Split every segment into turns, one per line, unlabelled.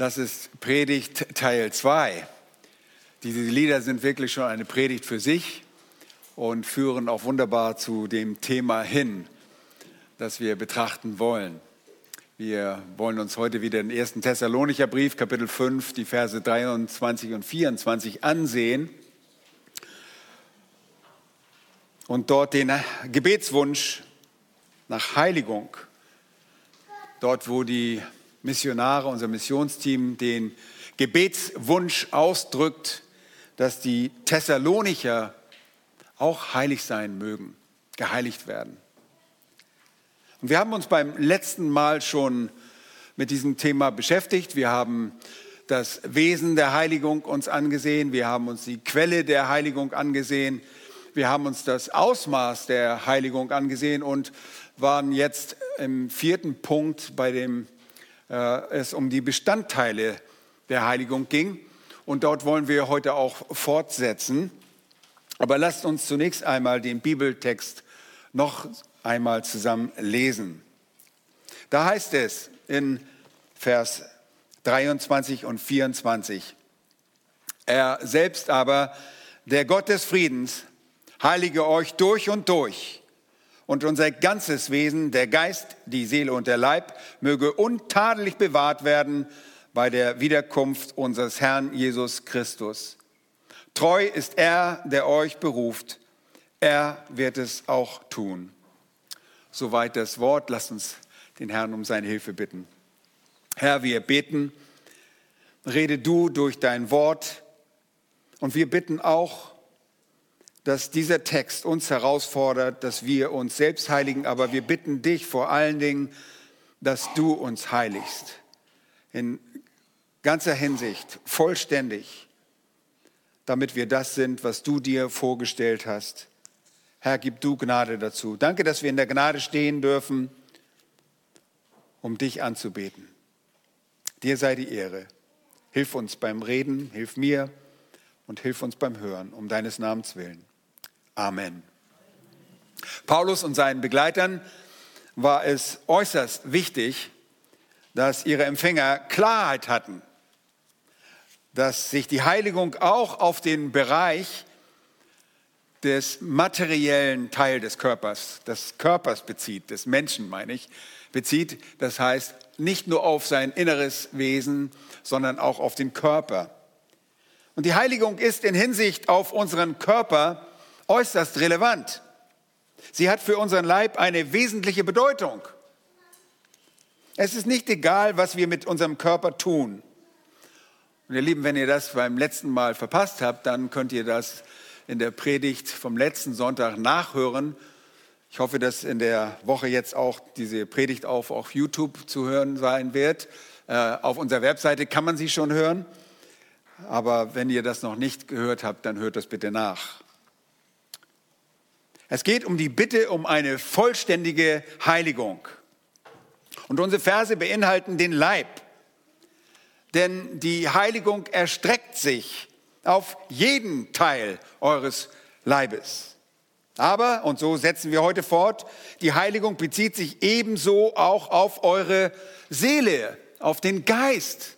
Das ist Predigt Teil 2. Diese Lieder sind wirklich schon eine Predigt für sich und führen auch wunderbar zu dem Thema hin, das wir betrachten wollen. Wir wollen uns heute wieder den ersten Thessalonicher Brief, Kapitel 5, die Verse 23 und 24 ansehen und dort den Gebetswunsch nach Heiligung, dort wo die Missionare, unser Missionsteam den Gebetswunsch ausdrückt, dass die Thessalonicher auch heilig sein mögen, geheiligt werden. Und wir haben uns beim letzten Mal schon mit diesem Thema beschäftigt. Wir haben das Wesen der Heiligung uns angesehen. Wir haben uns die Quelle der Heiligung angesehen. Wir haben uns das Ausmaß der Heiligung angesehen und waren jetzt im vierten Punkt bei dem es um die Bestandteile der Heiligung ging. Und dort wollen wir heute auch fortsetzen. Aber lasst uns zunächst einmal den Bibeltext noch einmal zusammen lesen. Da heißt es in Vers 23 und 24, er selbst aber, der Gott des Friedens, heilige euch durch und durch und unser ganzes Wesen, der Geist, die Seele und der Leib, möge untadelig bewahrt werden bei der Wiederkunft unseres Herrn Jesus Christus. Treu ist er, der euch beruft. Er wird es auch tun. Soweit das Wort. Lasst uns den Herrn um seine Hilfe bitten. Herr, wir beten, rede du durch dein Wort und wir bitten auch, dass dieser Text uns herausfordert, dass wir uns selbst heiligen, aber wir bitten dich vor allen Dingen, dass du uns heiligst. In ganzer Hinsicht, vollständig, damit wir das sind, was du dir vorgestellt hast. Herr, gib du Gnade dazu. Danke, dass wir in der Gnade stehen dürfen, um dich anzubeten. Dir sei die Ehre. Hilf uns beim Reden, hilf mir und hilf uns beim Hören, um deines Namens willen. Amen. Paulus und seinen Begleitern war es äußerst wichtig, dass ihre Empfänger Klarheit hatten, dass sich die Heiligung auch auf den Bereich des materiellen Teil des Körpers, des Körpers bezieht, des Menschen meine ich, bezieht. Das heißt nicht nur auf sein inneres Wesen, sondern auch auf den Körper. Und die Heiligung ist in Hinsicht auf unseren Körper äußerst relevant. Sie hat für unseren Leib eine wesentliche Bedeutung. Es ist nicht egal, was wir mit unserem Körper tun. Und ihr Lieben, wenn ihr das beim letzten Mal verpasst habt, dann könnt ihr das in der Predigt vom letzten Sonntag nachhören. Ich hoffe, dass in der Woche jetzt auch diese Predigt auf, auf YouTube zu hören sein wird. Äh, auf unserer Webseite kann man sie schon hören. Aber wenn ihr das noch nicht gehört habt, dann hört das bitte nach. Es geht um die Bitte um eine vollständige Heiligung. Und unsere Verse beinhalten den Leib. Denn die Heiligung erstreckt sich auf jeden Teil eures Leibes. Aber, und so setzen wir heute fort, die Heiligung bezieht sich ebenso auch auf eure Seele, auf den Geist.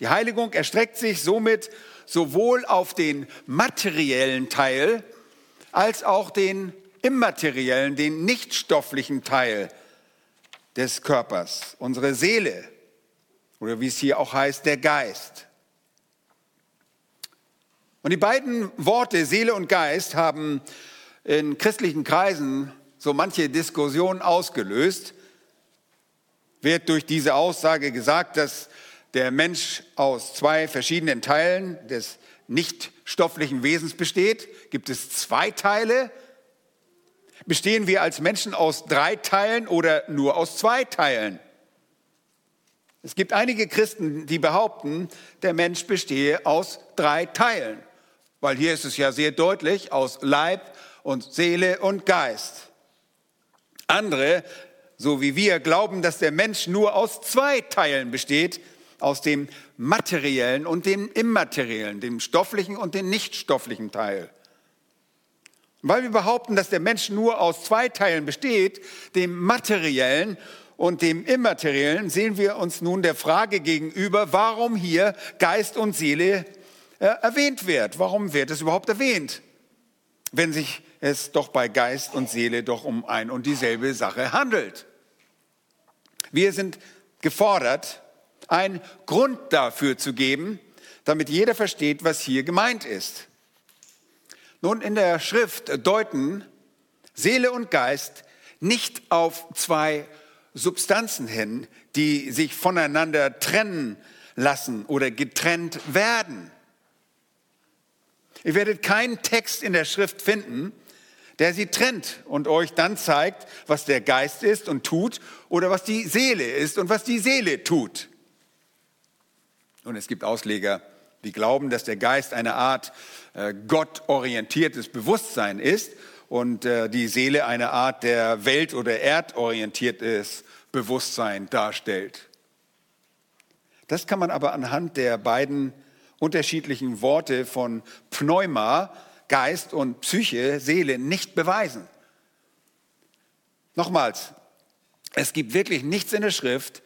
Die Heiligung erstreckt sich somit sowohl auf den materiellen Teil als auch den immateriellen, den nichtstofflichen Teil des Körpers, unsere Seele oder wie es hier auch heißt, der Geist. Und die beiden Worte Seele und Geist haben in christlichen Kreisen so manche Diskussion ausgelöst. Wird durch diese Aussage gesagt, dass der Mensch aus zwei verschiedenen Teilen des nichtstofflichen Wesens besteht? Gibt es zwei Teile? Bestehen wir als Menschen aus drei Teilen oder nur aus zwei Teilen? Es gibt einige Christen, die behaupten, der Mensch bestehe aus drei Teilen, weil hier ist es ja sehr deutlich, aus Leib und Seele und Geist. Andere, so wie wir, glauben, dass der Mensch nur aus zwei Teilen besteht, aus dem materiellen und dem immateriellen, dem stofflichen und dem nichtstofflichen Teil. Weil wir behaupten, dass der Mensch nur aus zwei Teilen besteht, dem materiellen und dem Immateriellen sehen wir uns nun der Frage gegenüber, warum hier Geist und Seele äh, erwähnt wird. Warum wird es überhaupt erwähnt, wenn sich es doch bei Geist und Seele doch um ein und dieselbe Sache handelt? Wir sind gefordert, einen Grund dafür zu geben, damit jeder versteht, was hier gemeint ist. Nun, in der Schrift deuten Seele und Geist nicht auf zwei Substanzen hin, die sich voneinander trennen lassen oder getrennt werden. Ihr werdet keinen Text in der Schrift finden, der sie trennt und euch dann zeigt, was der Geist ist und tut oder was die Seele ist und was die Seele tut. Und es gibt Ausleger, die glauben, dass der Geist eine Art äh, gottorientiertes Bewusstsein ist und äh, die Seele eine Art der welt- oder erdorientiertes Bewusstsein darstellt. Das kann man aber anhand der beiden unterschiedlichen Worte von Pneuma, Geist und Psyche, Seele nicht beweisen. Nochmals, es gibt wirklich nichts in der Schrift,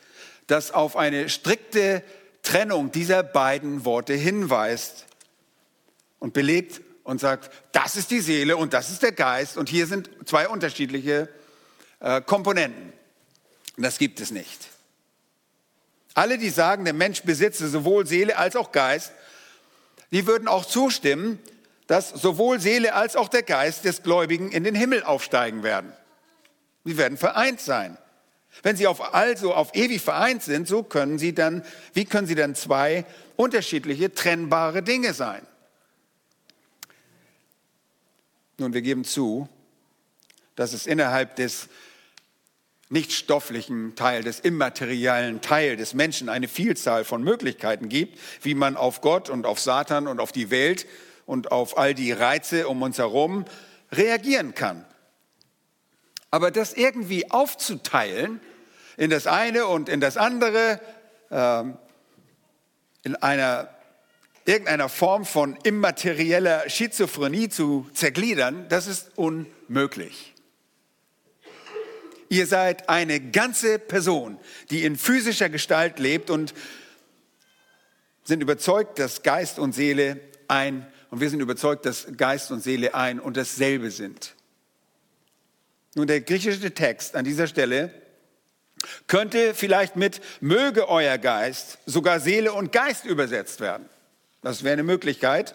das auf eine strikte Trennung dieser beiden Worte hinweist und belegt und sagt, das ist die Seele und das ist der Geist und hier sind zwei unterschiedliche äh, Komponenten. Das gibt es nicht. Alle, die sagen, der Mensch besitze sowohl Seele als auch Geist, die würden auch zustimmen, dass sowohl Seele als auch der Geist des Gläubigen in den Himmel aufsteigen werden. Sie werden vereint sein. Wenn sie auf also auf ewig vereint sind, so können sie dann, wie können sie dann zwei unterschiedliche trennbare Dinge sein? Nun, wir geben zu, dass es innerhalb des nicht stofflichen Teil, des immateriellen Teil des Menschen eine Vielzahl von Möglichkeiten gibt, wie man auf Gott und auf Satan und auf die Welt und auf all die Reize um uns herum reagieren kann. Aber das irgendwie aufzuteilen in das eine und in das andere, ähm, in einer irgendeiner Form von immaterieller Schizophrenie zu zergliedern, das ist unmöglich. Ihr seid eine ganze Person, die in physischer Gestalt lebt und sind überzeugt, dass Geist und Seele ein, und wir sind überzeugt, dass Geist und Seele ein und dasselbe sind. Nun, der griechische Text an dieser Stelle könnte vielleicht mit möge euer Geist sogar Seele und Geist übersetzt werden. Das wäre eine Möglichkeit.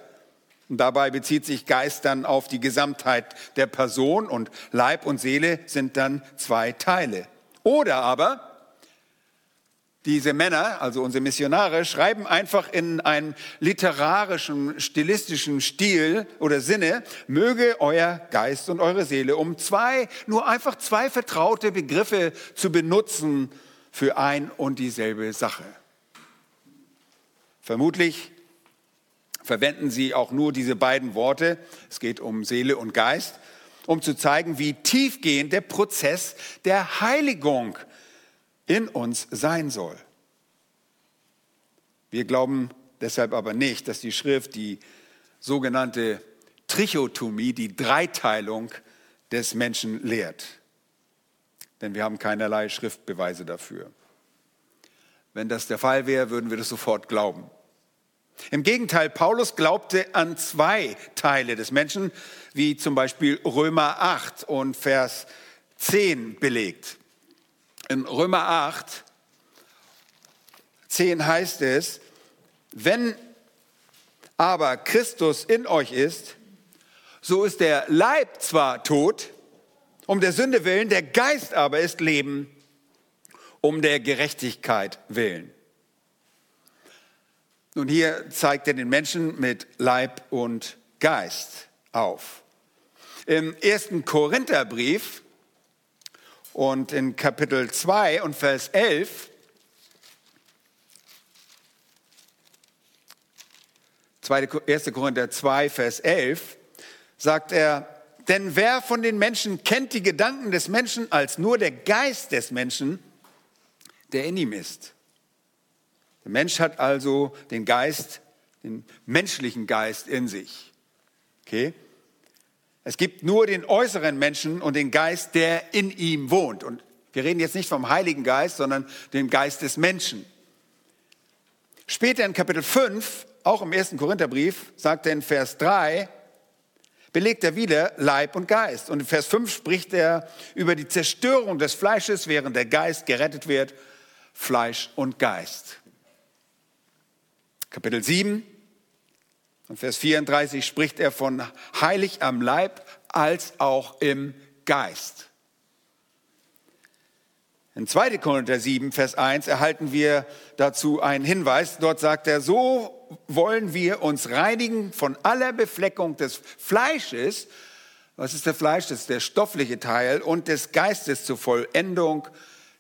Und dabei bezieht sich Geist dann auf die Gesamtheit der Person und Leib und Seele sind dann zwei Teile. Oder aber diese Männer, also unsere Missionare, schreiben einfach in einem literarischen, stilistischen Stil oder Sinne, möge euer Geist und eure Seele, um zwei, nur einfach zwei vertraute Begriffe zu benutzen für ein und dieselbe Sache. Vermutlich verwenden sie auch nur diese beiden Worte, es geht um Seele und Geist, um zu zeigen, wie tiefgehend der Prozess der Heiligung in uns sein soll. Wir glauben deshalb aber nicht, dass die Schrift die sogenannte Trichotomie, die Dreiteilung des Menschen lehrt. Denn wir haben keinerlei Schriftbeweise dafür. Wenn das der Fall wäre, würden wir das sofort glauben. Im Gegenteil, Paulus glaubte an zwei Teile des Menschen, wie zum Beispiel Römer 8 und Vers 10 belegt. In Römer 8, 10 heißt es, wenn aber Christus in euch ist, so ist der Leib zwar tot, um der Sünde willen, der Geist aber ist Leben, um der Gerechtigkeit willen. Nun, hier zeigt er den Menschen mit Leib und Geist auf. Im ersten Korintherbrief und in Kapitel 2 und Vers 11 1. Korinther 2, Vers 11, sagt er, denn wer von den Menschen kennt die Gedanken des Menschen als nur der Geist des Menschen, der in ihm ist? Der Mensch hat also den Geist, den menschlichen Geist in sich. Okay? Es gibt nur den äußeren Menschen und den Geist, der in ihm wohnt. Und Wir reden jetzt nicht vom Heiligen Geist, sondern dem Geist des Menschen. Später in Kapitel 5, auch im ersten Korintherbrief, sagt er in Vers 3, belegt er wieder Leib und Geist. Und in Vers 5 spricht er über die Zerstörung des Fleisches, während der Geist gerettet wird, Fleisch und Geist. Kapitel 7 und Vers 34 spricht er von heilig am Leib als auch im Geist. In 2. Korinther 7, Vers 1 erhalten wir dazu einen Hinweis. Dort sagt er, so wollen wir uns reinigen von aller Befleckung des Fleisches. Was ist der Fleisch? Das ist der stoffliche Teil und des Geistes zur Vollendung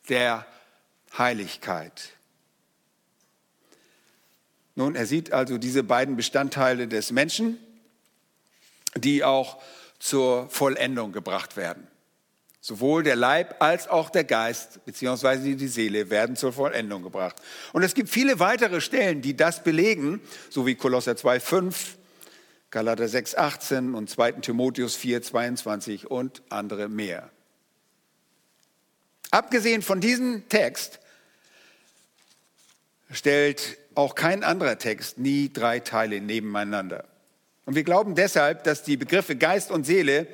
der Heiligkeit. Nun, er sieht also diese beiden Bestandteile des Menschen, die auch zur Vollendung gebracht werden. Sowohl der Leib als auch der Geist bzw. die Seele werden zur Vollendung gebracht. Und es gibt viele weitere Stellen, die das belegen, so wie Kolosser 2,5, Galater 6,18 und 2. Timotheus 4,22 und andere mehr. Abgesehen von diesem Text stellt auch kein anderer Text nie drei Teile nebeneinander. Und wir glauben deshalb, dass die Begriffe Geist und Seele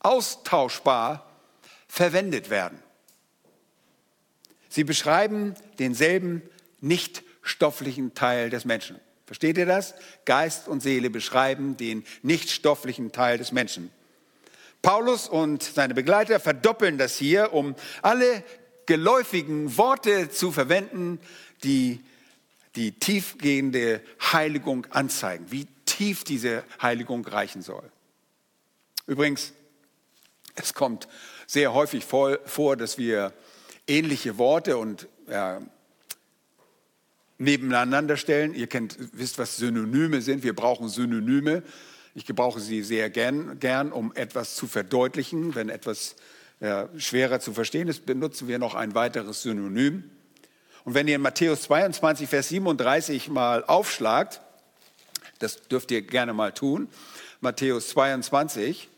austauschbar verwendet werden. Sie beschreiben denselben nicht stofflichen Teil des Menschen. Versteht ihr das? Geist und Seele beschreiben den nicht stofflichen Teil des Menschen. Paulus und seine Begleiter verdoppeln das hier, um alle geläufigen Worte zu verwenden, die die tiefgehende Heiligung anzeigen, wie tief diese Heiligung reichen soll. Übrigens, es kommt sehr häufig vor, dass wir ähnliche Worte und ja, nebeneinander stellen. Ihr kennt, wisst, was Synonyme sind. Wir brauchen Synonyme. Ich gebrauche sie sehr gern, gern um etwas zu verdeutlichen. Wenn etwas ja, schwerer zu verstehen ist, benutzen wir noch ein weiteres Synonym. Und wenn ihr in Matthäus 22, Vers 37 mal aufschlagt, das dürft ihr gerne mal tun, Matthäus 22,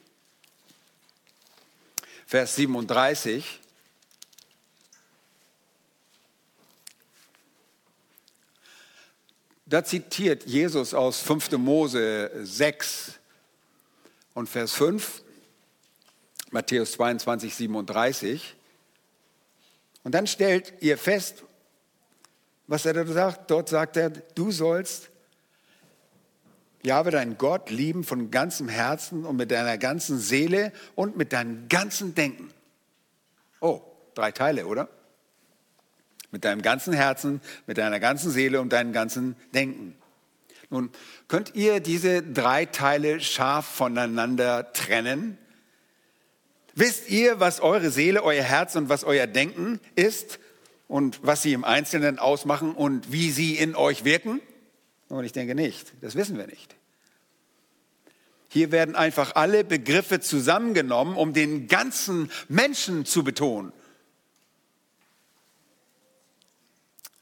Vers 37. Da zitiert Jesus aus 5. Mose 6 und Vers 5, Matthäus 22, 37. Und dann stellt ihr fest, was er da sagt. Dort sagt er, du sollst Jahwe, deinen Gott, lieben von ganzem Herzen und mit deiner ganzen Seele und mit deinem ganzen Denken. Oh, drei Teile, oder? Mit deinem ganzen Herzen, mit deiner ganzen Seele und deinem ganzen Denken. Nun, könnt ihr diese drei Teile scharf voneinander trennen? Wisst ihr, was eure Seele, euer Herz und was euer Denken ist und was sie im Einzelnen ausmachen und wie sie in euch wirken? Und ich denke nicht. Das wissen wir nicht. Hier werden einfach alle Begriffe zusammengenommen, um den ganzen Menschen zu betonen.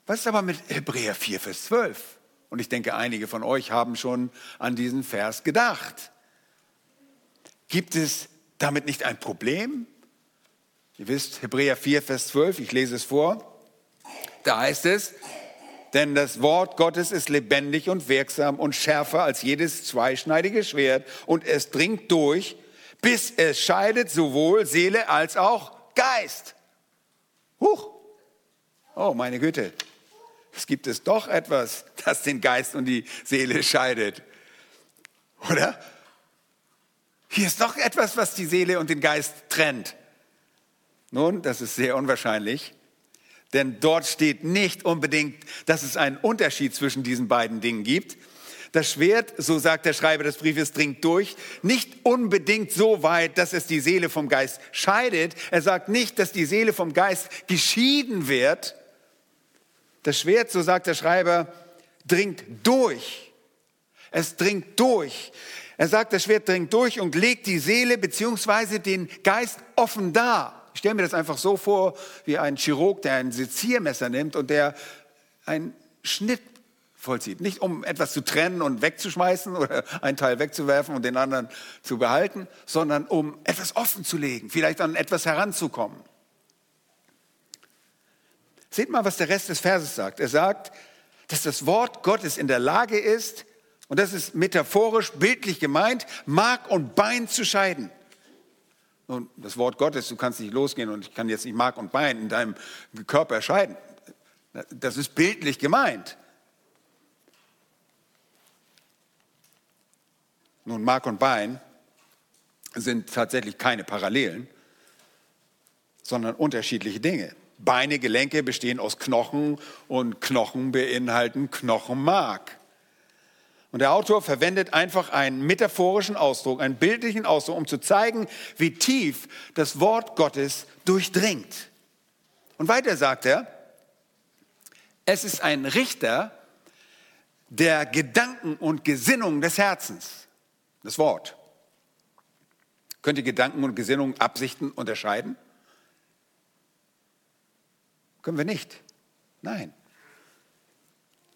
Was ist aber mit Hebräer 4, Vers 12? Und ich denke, einige von euch haben schon an diesen Vers gedacht. Gibt es damit nicht ein Problem? Ihr wisst, Hebräer 4, Vers 12, ich lese es vor. Da heißt es, denn das Wort Gottes ist lebendig und wirksam und schärfer als jedes zweischneidige Schwert und es dringt durch, bis es scheidet sowohl Seele als auch Geist. Huch! Oh, meine Güte. Es gibt es doch etwas, das den Geist und die Seele scheidet. Oder? Hier ist doch etwas, was die Seele und den Geist trennt. Nun, das ist sehr unwahrscheinlich. Denn dort steht nicht unbedingt, dass es einen Unterschied zwischen diesen beiden Dingen gibt. Das Schwert, so sagt der Schreiber des Briefes, dringt durch, nicht unbedingt so weit, dass es die Seele vom Geist scheidet. Er sagt nicht, dass die Seele vom Geist geschieden wird. Das Schwert, so sagt der Schreiber, dringt durch. Es dringt durch. Er sagt, das Schwert dringt durch und legt die Seele beziehungsweise den Geist offen dar. Ich stelle mir das einfach so vor, wie ein Chirurg, der ein Seziermesser nimmt und der einen Schnitt vollzieht. Nicht um etwas zu trennen und wegzuschmeißen oder einen Teil wegzuwerfen und den anderen zu behalten, sondern um etwas offen zu legen, vielleicht an etwas heranzukommen. Seht mal, was der Rest des Verses sagt. Er sagt, dass das Wort Gottes in der Lage ist, und das ist metaphorisch, bildlich gemeint, Mark und Bein zu scheiden. Nun, das Wort Gottes, du kannst nicht losgehen und ich kann jetzt nicht Mark und Bein in deinem Körper scheiden. Das ist bildlich gemeint. Nun, Mark und Bein sind tatsächlich keine Parallelen, sondern unterschiedliche Dinge. Beine, Gelenke bestehen aus Knochen und Knochen beinhalten Knochenmark. Und der Autor verwendet einfach einen metaphorischen Ausdruck, einen bildlichen Ausdruck, um zu zeigen, wie tief das Wort Gottes durchdringt. Und weiter sagt er, es ist ein Richter der Gedanken und Gesinnungen des Herzens. Das Wort. Könnt ihr Gedanken und Gesinnungen, Absichten unterscheiden? Können wir nicht. Nein.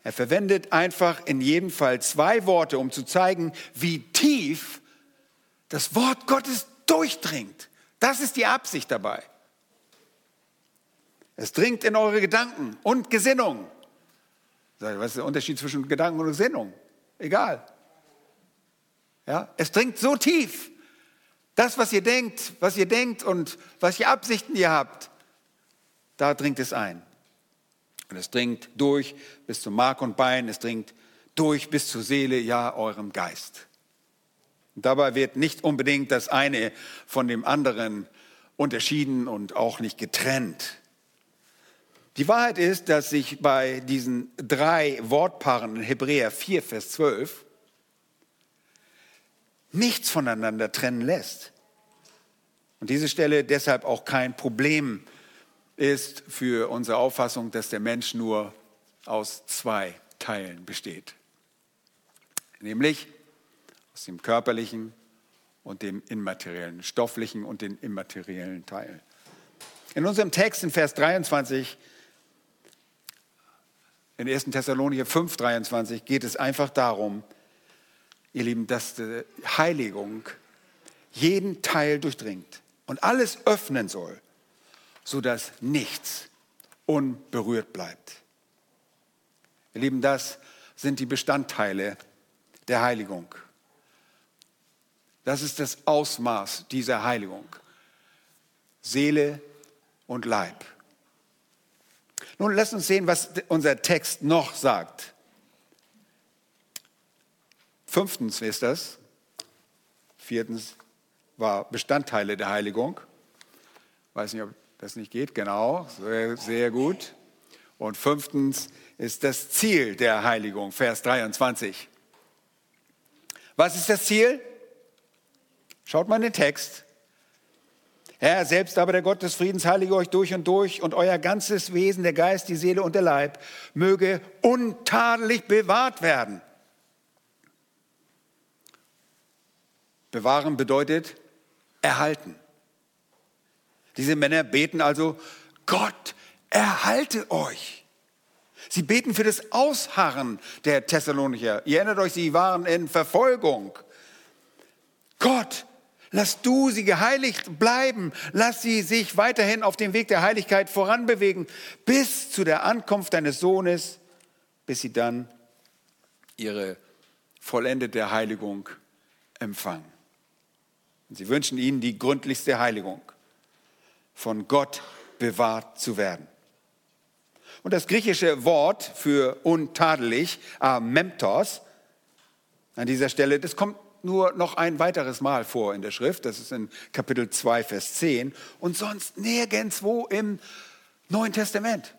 Er verwendet einfach in jedem Fall zwei Worte, um zu zeigen, wie tief das Wort Gottes durchdringt. Das ist die Absicht dabei. Es dringt in eure Gedanken und Gesinnung. Was ist der Unterschied zwischen Gedanken und Gesinnung? Egal. Ja, es dringt so tief. Das, was ihr denkt, was ihr denkt und was ihr Absichten ihr habt, da dringt es ein. Und es dringt durch bis zum Mark und Bein, es dringt durch bis zur Seele, ja, eurem Geist. Und dabei wird nicht unbedingt das eine von dem anderen unterschieden und auch nicht getrennt. Die Wahrheit ist, dass sich bei diesen drei Wortpaaren in Hebräer 4, Vers 12 nichts voneinander trennen lässt. Und diese Stelle deshalb auch kein Problem ist für unsere Auffassung, dass der Mensch nur aus zwei Teilen besteht. Nämlich aus dem körperlichen und dem immateriellen, stofflichen und den immateriellen Teil. In unserem Text in Vers 23, in 1. Thessalonicher 5, 23, geht es einfach darum, ihr Lieben, dass die Heiligung jeden Teil durchdringt und alles öffnen soll sodass nichts unberührt bleibt. Ihr Lieben, das sind die Bestandteile der Heiligung. Das ist das Ausmaß dieser Heiligung. Seele und Leib. Nun lasst uns sehen, was unser Text noch sagt. Fünftens ist das. Viertens war Bestandteile der Heiligung. Ich weiß nicht, ob das nicht geht, genau, sehr, sehr gut. Und fünftens ist das Ziel der Heiligung, Vers 23. Was ist das Ziel? Schaut mal in den Text. Herr, selbst aber der Gott des Friedens heilige euch durch und durch und euer ganzes Wesen, der Geist, die Seele und der Leib, möge untadelig bewahrt werden. Bewahren bedeutet erhalten. Diese Männer beten also, Gott, erhalte euch. Sie beten für das Ausharren der Thessalonicher. Ihr erinnert euch, sie waren in Verfolgung. Gott, lass du sie geheiligt bleiben. Lass sie sich weiterhin auf dem Weg der Heiligkeit voranbewegen, bis zu der Ankunft deines Sohnes, bis sie dann ihre vollendete Heiligung empfangen. Sie wünschen ihnen die gründlichste Heiligung von Gott bewahrt zu werden. Und das griechische Wort für untadelig, amemptos, an dieser Stelle, das kommt nur noch ein weiteres Mal vor in der Schrift, das ist in Kapitel 2, Vers 10 und sonst nirgendwo im Neuen Testament.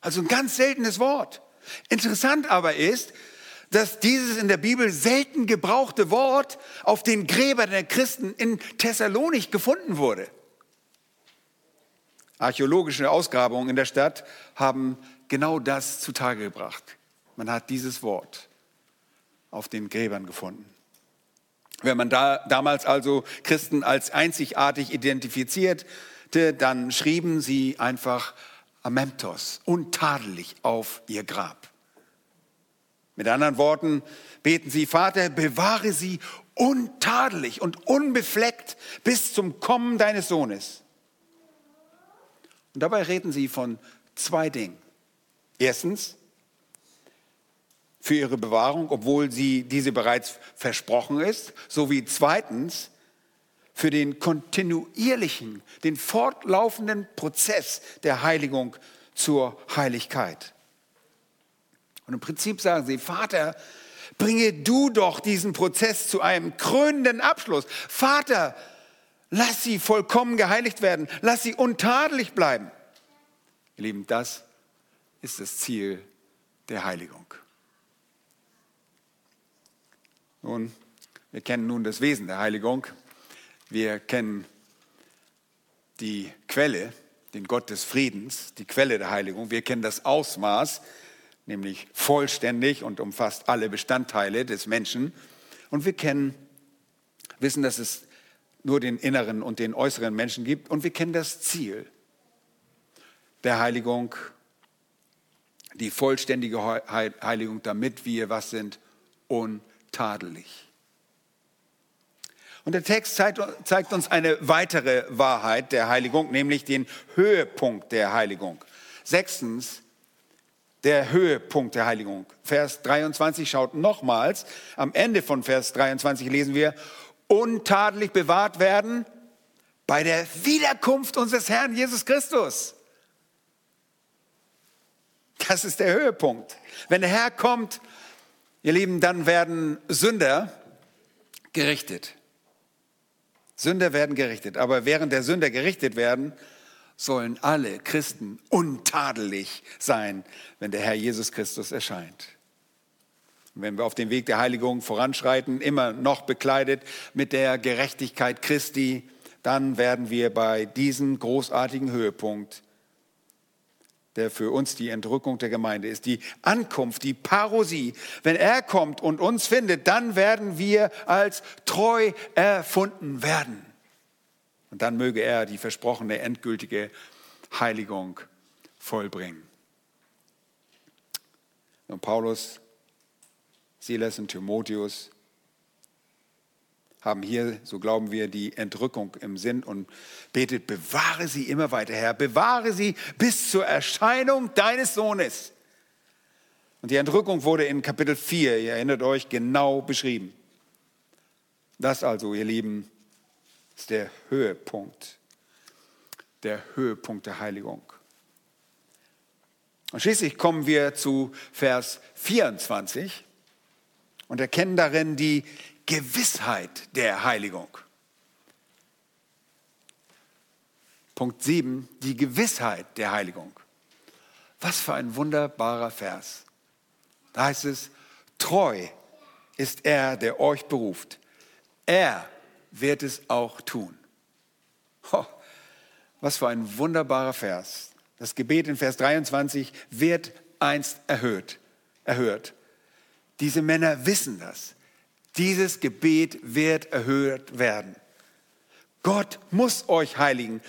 Also ein ganz seltenes Wort. Interessant aber ist, dass dieses in der Bibel selten gebrauchte Wort auf den Gräbern der Christen in Thessalonik gefunden wurde. Archäologische Ausgrabungen in der Stadt haben genau das zutage gebracht. Man hat dieses Wort auf den Gräbern gefunden. Wenn man da, damals also Christen als einzigartig identifizierte, dann schrieben sie einfach Amemptos, untadelig auf ihr Grab. Mit anderen Worten beten sie, Vater, bewahre sie untadelig und unbefleckt bis zum Kommen deines Sohnes. Und dabei reden sie von zwei Dingen. Erstens, für ihre Bewahrung, obwohl sie diese bereits versprochen ist, sowie zweitens für den kontinuierlichen, den fortlaufenden Prozess der Heiligung zur Heiligkeit. Und im Prinzip sagen sie, Vater, bringe du doch diesen Prozess zu einem krönenden Abschluss. Vater, lass sie vollkommen geheiligt werden, lass sie untadelig bleiben. Ihr Lieben, das ist das Ziel der Heiligung. Nun, wir kennen nun das Wesen der Heiligung. Wir kennen die Quelle, den Gott des Friedens, die Quelle der Heiligung. Wir kennen das Ausmaß, nämlich vollständig und umfasst alle Bestandteile des Menschen. Und wir kennen, wissen, dass es nur den inneren und den äußeren Menschen gibt. Und wir kennen das Ziel der Heiligung, die vollständige Heiligung, damit wir was sind? Unheimlich tadelig. Und der Text zeigt, uns eine weitere Wahrheit der Heiligung, nämlich den Höhepunkt der Heiligung. Sechstens, der Höhepunkt der Heiligung. Vers 23 schaut nochmals. Am Ende von Vers 23 lesen wir, untadelig bewahrt werden bei der Wiederkunft unseres Herrn Jesus Christus. Das ist der Höhepunkt. Wenn der Herr kommt, Ihr Lieben, dann werden Sünder gerichtet. Sünder werden gerichtet. Aber während der Sünder gerichtet werden, sollen alle Christen untadelig sein, wenn der Herr Jesus Christus erscheint. Wenn wir auf dem Weg der Heiligung voranschreiten, immer noch bekleidet mit der Gerechtigkeit Christi, dann werden wir bei diesem großartigen Höhepunkt der für uns die Entrückung der Gemeinde ist, die Ankunft, die Parosie. Wenn er kommt und uns findet, dann werden wir als treu erfunden werden. Und dann möge er die versprochene endgültige Heiligung vollbringen. Und Paulus, Silas und Timotheus haben hier, so glauben wir, die Entrückung im Sinn und betet, bewahre sie immer weiter, Herr, bewahre sie bis zur Erscheinung deines Sohnes. Und die Entrückung wurde in Kapitel 4, ihr erinnert euch, genau beschrieben. Das also, ihr Lieben, ist der Höhepunkt, der Höhepunkt der Heiligung. Und schließlich kommen wir zu Vers 24 und erkennen darin die Gewissheit der Heiligung. Punkt 7, die Gewissheit der Heiligung. Was für ein wunderbarer Vers. Da heißt es, treu ist er, der euch beruft. Er wird es auch tun. Oh, was für ein wunderbarer Vers. Das Gebet in Vers 23 wird einst erhöht, erhört. Diese Männer wissen das. Dieses Gebet wird erhört werden. Gott muss euch heiligen,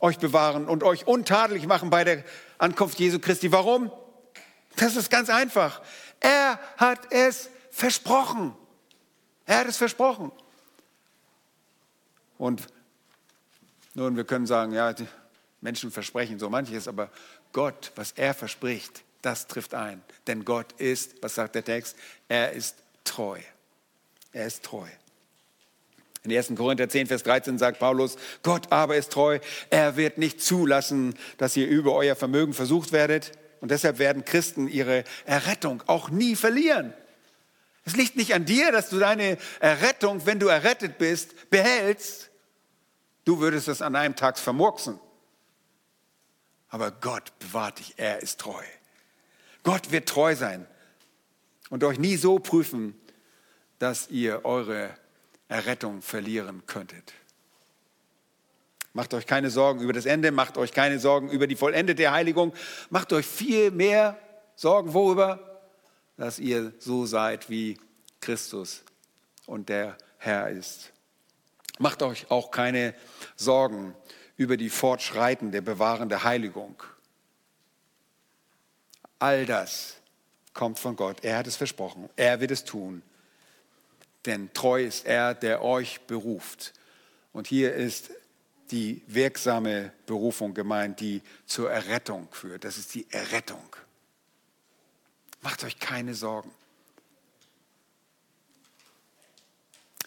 euch bewahren und euch untadelig machen bei der Ankunft Jesu Christi. Warum? Das ist ganz einfach. Er hat es versprochen. Er hat es versprochen. Und nun, wir können sagen, ja, die Menschen versprechen so manches, aber Gott, was er verspricht, das trifft ein. Denn Gott ist, was sagt der Text? Er ist treu. Er ist treu. In 1. Korinther 10, Vers 13 sagt Paulus, Gott aber ist treu, er wird nicht zulassen, dass ihr über euer Vermögen versucht werdet. Und deshalb werden Christen ihre Errettung auch nie verlieren. Es liegt nicht an dir, dass du deine Errettung, wenn du errettet bist, behältst. Du würdest es an einem Tag vermurksen. Aber Gott bewahrt dich, er ist treu. Gott wird treu sein und euch nie so prüfen, dass ihr eure Errettung verlieren könntet. Macht euch keine Sorgen über das Ende, macht euch keine Sorgen über die vollendete Heiligung, macht euch viel mehr Sorgen worüber, dass ihr so seid wie Christus und der Herr ist. Macht euch auch keine Sorgen über die fortschreitende, bewahrende Heiligung. All das kommt von Gott. Er hat es versprochen. Er wird es tun denn treu ist er, der euch beruft. Und hier ist die wirksame Berufung gemeint, die zur Errettung führt. Das ist die Errettung. Macht euch keine Sorgen.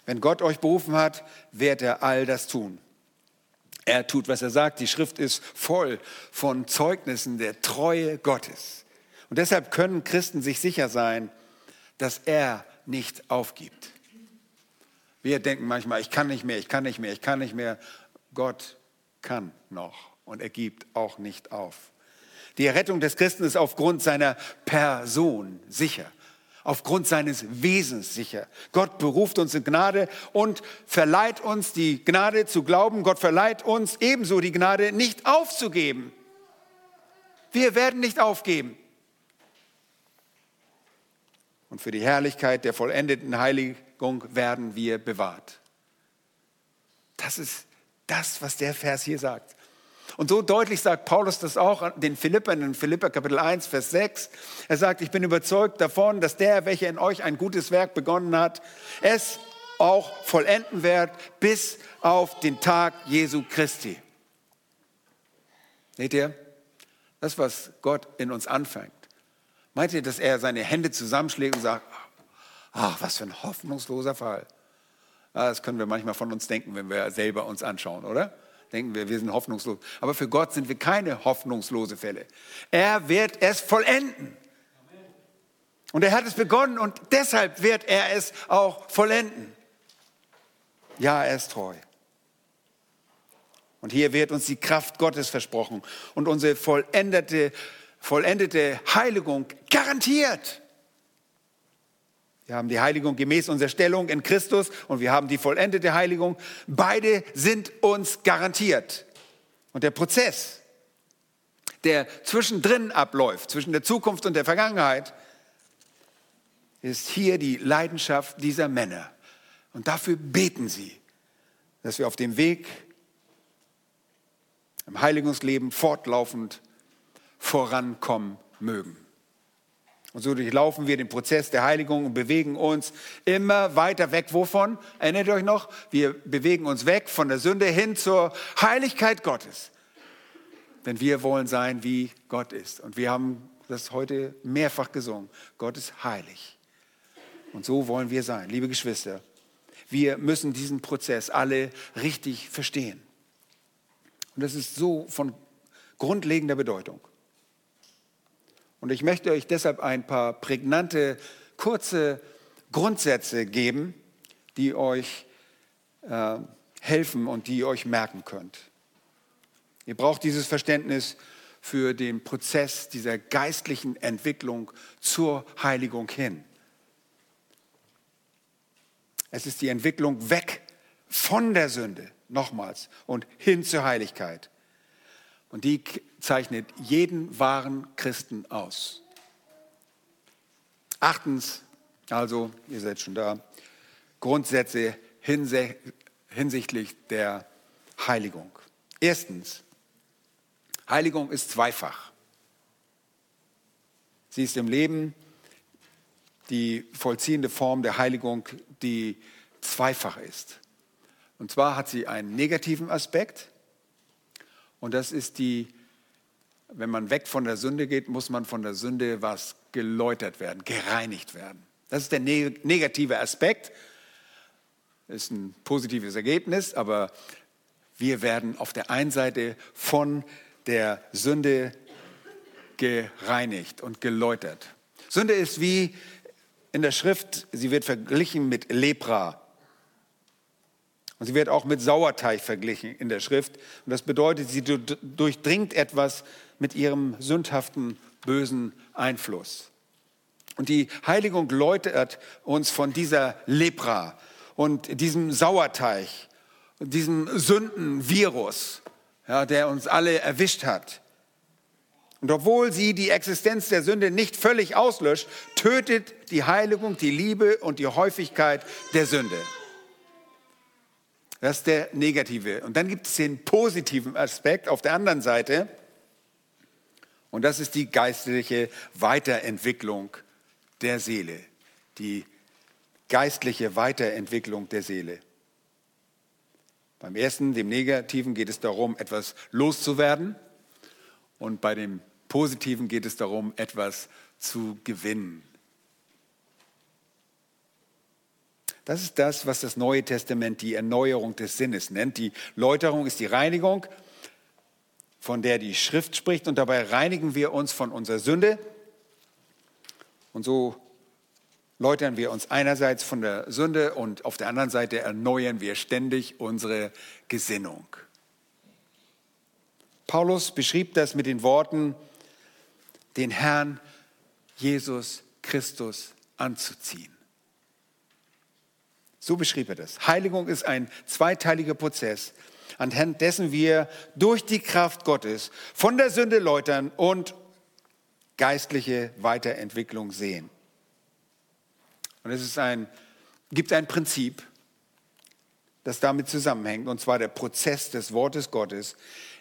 Wenn Gott euch berufen hat, wird er all das tun. Er tut, was er sagt. Die Schrift ist voll von Zeugnissen der Treue Gottes. Und deshalb können Christen sich sicher sein, dass er nicht aufgibt. Wir denken manchmal, ich kann nicht mehr, ich kann nicht mehr, ich kann nicht mehr. Gott kann noch und er gibt auch nicht auf. Die Errettung des Christen ist aufgrund seiner Person sicher, aufgrund seines Wesens sicher. Gott beruft uns in Gnade und verleiht uns die Gnade zu glauben. Gott verleiht uns ebenso die Gnade, nicht aufzugeben. Wir werden nicht aufgeben. Und für die Herrlichkeit der vollendeten Heiligung werden wir bewahrt. Das ist das, was der Vers hier sagt. Und so deutlich sagt Paulus das auch den Philippern in Philipper Kapitel 1, Vers 6. Er sagt, ich bin überzeugt davon, dass der, welcher in euch ein gutes Werk begonnen hat, es auch vollenden wird bis auf den Tag Jesu Christi. Seht ihr? Das, was Gott in uns anfängt. Meint ihr, dass er seine Hände zusammenschlägt und sagt, ach, was für ein hoffnungsloser Fall. Das können wir manchmal von uns denken, wenn wir selber uns anschauen, oder? Denken wir, wir sind hoffnungslos. Aber für Gott sind wir keine hoffnungslose Fälle. Er wird es vollenden. Und er hat es begonnen und deshalb wird er es auch vollenden. Ja, er ist treu. Und hier wird uns die Kraft Gottes versprochen und unsere vollendete, vollendete Heiligung garantiert. Wir haben die Heiligung gemäß unserer Stellung in Christus und wir haben die vollendete Heiligung. Beide sind uns garantiert. Und der Prozess, der zwischendrin abläuft, zwischen der Zukunft und der Vergangenheit, ist hier die Leidenschaft dieser Männer. Und dafür beten sie, dass wir auf dem Weg im Heiligungsleben fortlaufend vorankommen mögen. Und so durchlaufen wir den Prozess der Heiligung und bewegen uns immer weiter weg. Wovon? Erinnert ihr euch noch? Wir bewegen uns weg von der Sünde hin zur Heiligkeit Gottes. Denn wir wollen sein, wie Gott ist. Und wir haben das heute mehrfach gesungen. Gott ist heilig. Und so wollen wir sein, liebe Geschwister. Wir müssen diesen Prozess alle richtig verstehen. Und das ist so von grundlegender Bedeutung. Und ich möchte euch deshalb ein paar prägnante, kurze Grundsätze geben, die euch äh, helfen und die ihr euch merken könnt. Ihr braucht dieses Verständnis für den Prozess dieser geistlichen Entwicklung zur Heiligung hin. Es ist die Entwicklung weg von der Sünde, nochmals, und hin zur Heiligkeit. Und die zeichnet jeden wahren Christen aus. Achtens, also, ihr seid schon da, Grundsätze hinsichtlich der Heiligung. Erstens, Heiligung ist zweifach. Sie ist im Leben die vollziehende Form der Heiligung, die zweifach ist. Und zwar hat sie einen negativen Aspekt und das ist die wenn man weg von der Sünde geht, muss man von der Sünde was geläutert werden, gereinigt werden. Das ist der negative Aspekt. Ist ein positives Ergebnis, aber wir werden auf der einen Seite von der Sünde gereinigt und geläutert. Sünde ist wie in der Schrift, sie wird verglichen mit Lepra. Und sie wird auch mit Sauerteig verglichen in der Schrift. Und das bedeutet, sie durchdringt etwas mit ihrem sündhaften, bösen Einfluss. Und die Heiligung läutert uns von dieser Lepra und diesem Sauerteig, diesem Sündenvirus, ja, der uns alle erwischt hat. Und obwohl sie die Existenz der Sünde nicht völlig auslöscht, tötet die Heiligung die Liebe und die Häufigkeit der Sünde. Das ist der negative. Und dann gibt es den positiven Aspekt auf der anderen Seite. Und das ist die geistliche Weiterentwicklung der Seele. Die geistliche Weiterentwicklung der Seele. Beim ersten, dem Negativen, geht es darum, etwas loszuwerden. Und bei dem Positiven geht es darum, etwas zu gewinnen. Das ist das, was das Neue Testament die Erneuerung des Sinnes nennt. Die Läuterung ist die Reinigung, von der die Schrift spricht. Und dabei reinigen wir uns von unserer Sünde. Und so läutern wir uns einerseits von der Sünde und auf der anderen Seite erneuern wir ständig unsere Gesinnung. Paulus beschrieb das mit den Worten, den Herrn Jesus Christus anzuziehen. So beschrieb er das. Heiligung ist ein zweiteiliger Prozess, anhand dessen wir durch die Kraft Gottes von der Sünde läutern und geistliche Weiterentwicklung sehen. Und es ist ein, gibt ein Prinzip, das damit zusammenhängt, und zwar der Prozess des Wortes Gottes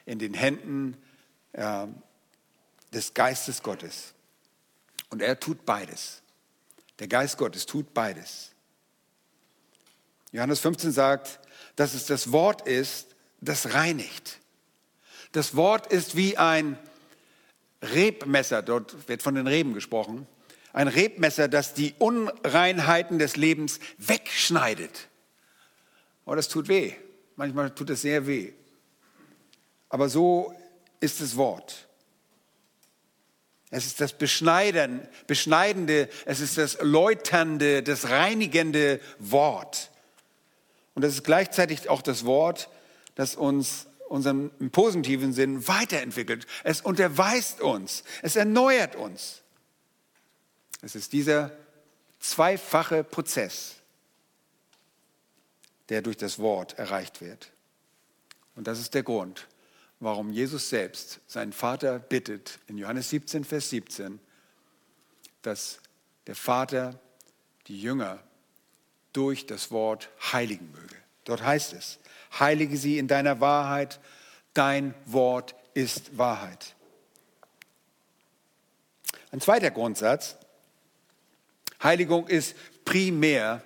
in den Händen äh, des Geistes Gottes. Und er tut beides. Der Geist Gottes tut beides. Johannes 15 sagt, dass es das Wort ist, das reinigt. Das Wort ist wie ein Rebmesser, dort wird von den Reben gesprochen, ein Rebmesser, das die Unreinheiten des Lebens wegschneidet. Oh, das tut weh. Manchmal tut es sehr weh. Aber so ist das Wort. Es ist das Beschneiden, Beschneidende, es ist das Läuternde, das reinigende Wort. Und es ist gleichzeitig auch das Wort, das uns unseren positiven Sinn weiterentwickelt. Es unterweist uns, es erneuert uns. Es ist dieser zweifache Prozess, der durch das Wort erreicht wird. Und das ist der Grund, warum Jesus selbst seinen Vater bittet in Johannes 17, Vers 17, dass der Vater die Jünger durch das Wort heiligen möge. Dort heißt es, heilige sie in deiner Wahrheit, dein Wort ist Wahrheit. Ein zweiter Grundsatz, Heiligung ist primär,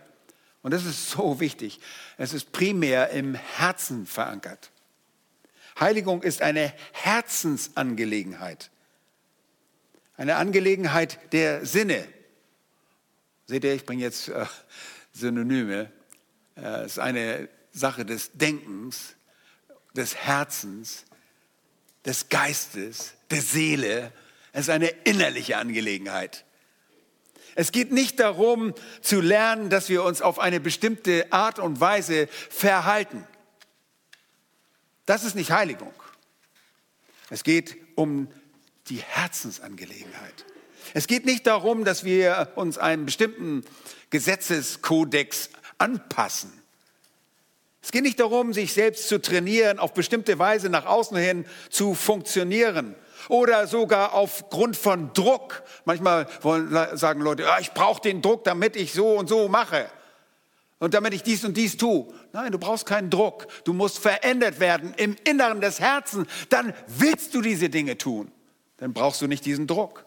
und das ist so wichtig, es ist primär im Herzen verankert. Heiligung ist eine Herzensangelegenheit, eine Angelegenheit der Sinne. Seht ihr, ich bringe jetzt äh, Synonyme. Äh, es ist eine Sache des Denkens, des Herzens, des Geistes, der Seele. Es ist eine innerliche Angelegenheit. Es geht nicht darum zu lernen, dass wir uns auf eine bestimmte Art und Weise verhalten. Das ist nicht Heiligung. Es geht um die Herzensangelegenheit. Es geht nicht darum, dass wir uns einem bestimmten Gesetzeskodex anpassen. Es geht nicht darum, sich selbst zu trainieren, auf bestimmte Weise nach außen hin zu funktionieren oder sogar aufgrund von Druck. Manchmal wollen, sagen Leute, ah, ich brauche den Druck, damit ich so und so mache und damit ich dies und dies tue. Nein, du brauchst keinen Druck. Du musst verändert werden im Inneren des Herzens. Dann willst du diese Dinge tun. Dann brauchst du nicht diesen Druck.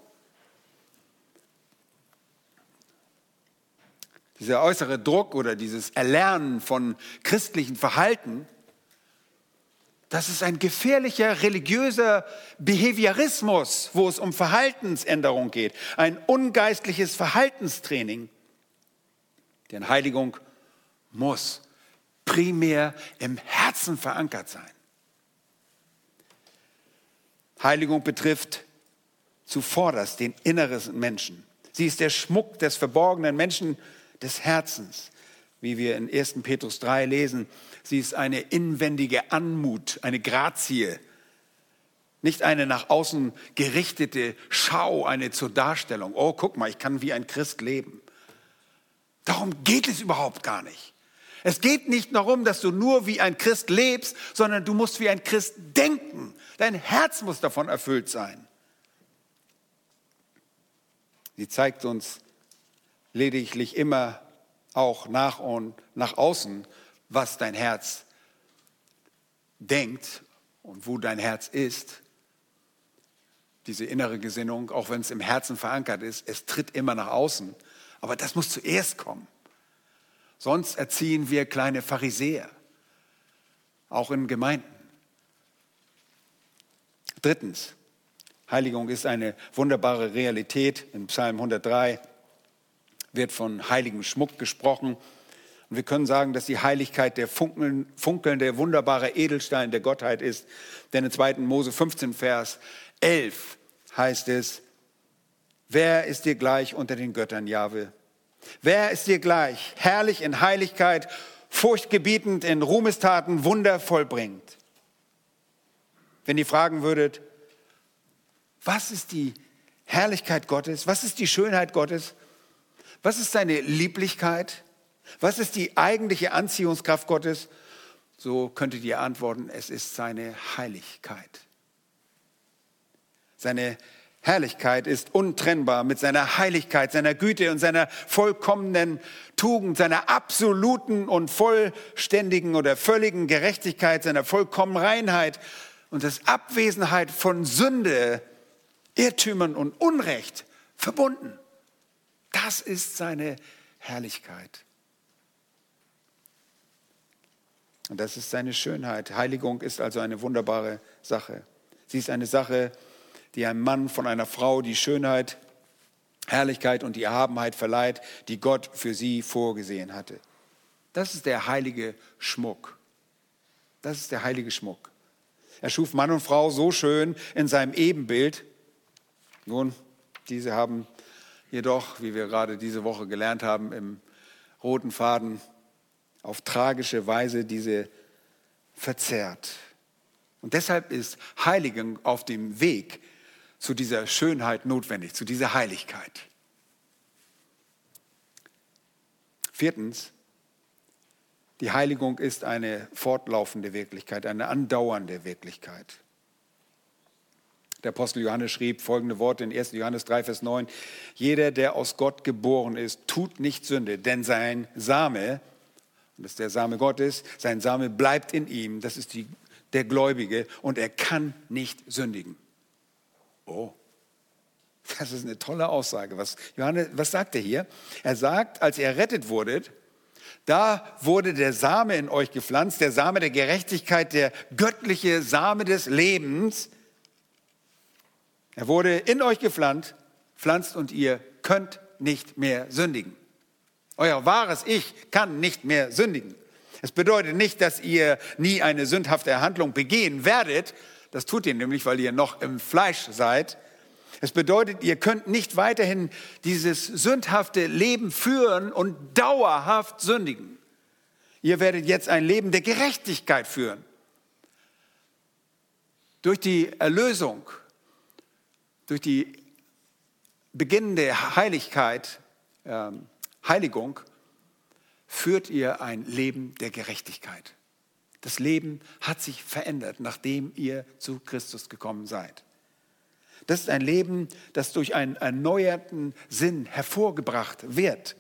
Dieser äußere Druck oder dieses Erlernen von christlichen Verhalten das ist ein gefährlicher religiöser Behaviorismus, wo es um Verhaltensänderung geht. Ein ungeistliches Verhaltenstraining. Denn Heiligung muss primär im Herzen verankert sein. Heiligung betrifft zuvorderst den inneren Menschen. Sie ist der Schmuck des verborgenen Menschen des Herzens, wie wir in 1. Petrus 3 lesen. Sie ist eine inwendige Anmut, eine Grazie. Nicht eine nach außen gerichtete Schau, eine zur Darstellung. Oh, guck mal, ich kann wie ein Christ leben. Darum geht es überhaupt gar nicht. Es geht nicht darum, dass du nur wie ein Christ lebst, sondern du musst wie ein Christ denken. Dein Herz muss davon erfüllt sein. Sie zeigt uns lediglich immer auch nach und nach außen, was dein Herz denkt und wo dein Herz ist, diese innere Gesinnung, auch wenn es im Herzen verankert ist, es tritt immer nach außen. Aber das muss zuerst kommen. Sonst erziehen wir kleine Pharisäer. auch in Gemeinden. Drittens, Heiligung ist eine wunderbare Realität. In Psalm 103 wird von heiligem Schmuck gesprochen. Und wir können sagen, dass die Heiligkeit der funkelnde, wunderbare Edelstein der Gottheit ist. Denn in 2. Mose 15, Vers 11 heißt es, wer ist dir gleich unter den Göttern, Jahwe? Wer ist dir gleich, herrlich in Heiligkeit, furchtgebietend in Ruhmestaten, Wunder vollbringt? Wenn ihr fragen würdet, was ist die Herrlichkeit Gottes? Was ist die Schönheit Gottes? Was ist seine Lieblichkeit? Was ist die eigentliche Anziehungskraft Gottes? So könntet ihr antworten, es ist seine Heiligkeit. Seine Herrlichkeit ist untrennbar mit seiner Heiligkeit, seiner Güte und seiner vollkommenen Tugend, seiner absoluten und vollständigen oder völligen Gerechtigkeit, seiner vollkommenen Reinheit und der Abwesenheit von Sünde, Irrtümern und Unrecht verbunden. Das ist seine Herrlichkeit. Und das ist seine Schönheit. Heiligung ist also eine wunderbare Sache. Sie ist eine Sache, die einem Mann von einer Frau die Schönheit, Herrlichkeit und die Erhabenheit verleiht, die Gott für sie vorgesehen hatte. Das ist der heilige Schmuck. Das ist der heilige Schmuck. Er schuf Mann und Frau so schön in seinem Ebenbild. Nun, diese haben jedoch, wie wir gerade diese Woche gelernt haben, im roten Faden auf tragische Weise diese verzerrt. Und deshalb ist Heiligung auf dem Weg zu dieser Schönheit notwendig, zu dieser Heiligkeit. Viertens, die Heiligung ist eine fortlaufende Wirklichkeit, eine andauernde Wirklichkeit. Der Apostel Johannes schrieb folgende Worte in 1. Johannes 3, Vers 9. Jeder, der aus Gott geboren ist, tut nicht Sünde, denn sein Same, und das ist der Same Gottes, sein Same bleibt in ihm, das ist die, der Gläubige, und er kann nicht sündigen. Oh, das ist eine tolle Aussage. Was, Johannes, was sagt er hier? Er sagt, als ihr errettet wurdet, da wurde der Same in euch gepflanzt, der Same der Gerechtigkeit, der göttliche Same des Lebens. Er wurde in euch gepflanzt, pflanzt und ihr könnt nicht mehr sündigen. Euer wahres Ich kann nicht mehr sündigen. Es bedeutet nicht, dass ihr nie eine sündhafte Handlung begehen werdet. Das tut ihr nämlich, weil ihr noch im Fleisch seid. Es bedeutet, ihr könnt nicht weiterhin dieses sündhafte Leben führen und dauerhaft sündigen. Ihr werdet jetzt ein Leben der Gerechtigkeit führen. Durch die Erlösung, durch die beginnende Heiligkeit, ähm, Heiligung führt ihr ein Leben der Gerechtigkeit. Das Leben hat sich verändert, nachdem ihr zu Christus gekommen seid. Das ist ein Leben, das durch einen erneuerten Sinn hervorgebracht wird.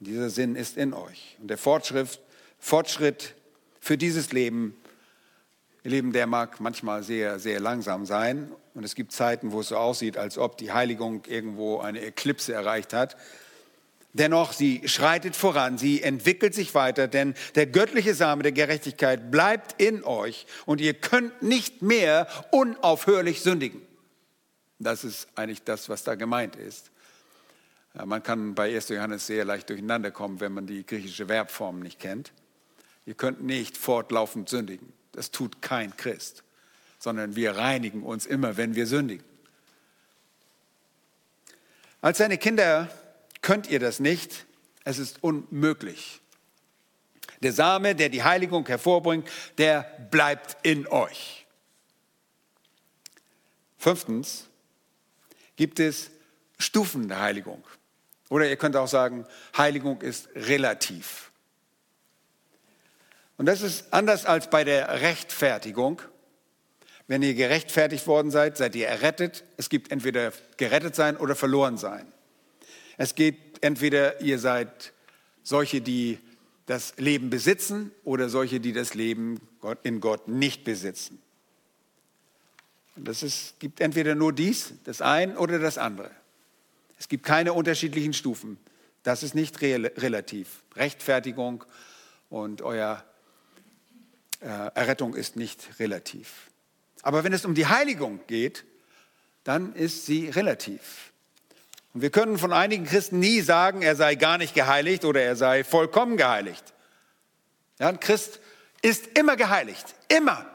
Und dieser Sinn ist in euch. Und der Fortschritt, Fortschritt für dieses Leben, ihr Leben, der mag manchmal sehr, sehr langsam sein. Und es gibt Zeiten, wo es so aussieht, als ob die Heiligung irgendwo eine Eklipse erreicht hat. Dennoch, sie schreitet voran, sie entwickelt sich weiter, denn der göttliche Same der Gerechtigkeit bleibt in euch und ihr könnt nicht mehr unaufhörlich sündigen. Das ist eigentlich das, was da gemeint ist. Man kann bei 1. Johannes sehr leicht durcheinander kommen, wenn man die griechische Verbform nicht kennt. Ihr könnt nicht fortlaufend sündigen. Das tut kein Christ sondern wir reinigen uns immer, wenn wir sündigen. Als seine Kinder könnt ihr das nicht. Es ist unmöglich. Der Same, der die Heiligung hervorbringt, der bleibt in euch. Fünftens gibt es Stufen der Heiligung. Oder ihr könnt auch sagen, Heiligung ist relativ. Und das ist anders als bei der Rechtfertigung. Wenn ihr gerechtfertigt worden seid, seid ihr errettet. Es gibt entweder gerettet sein oder verloren sein. Es geht entweder, ihr seid solche, die das Leben besitzen oder solche, die das Leben in Gott nicht besitzen. Und das ist, gibt entweder nur dies, das ein oder das andere. Es gibt keine unterschiedlichen Stufen. Das ist nicht relativ. Rechtfertigung und euer Errettung ist nicht relativ. Aber wenn es um die Heiligung geht, dann ist sie relativ. Und wir können von einigen Christen nie sagen, er sei gar nicht geheiligt oder er sei vollkommen geheiligt. Ja, ein Christ ist immer geheiligt, immer.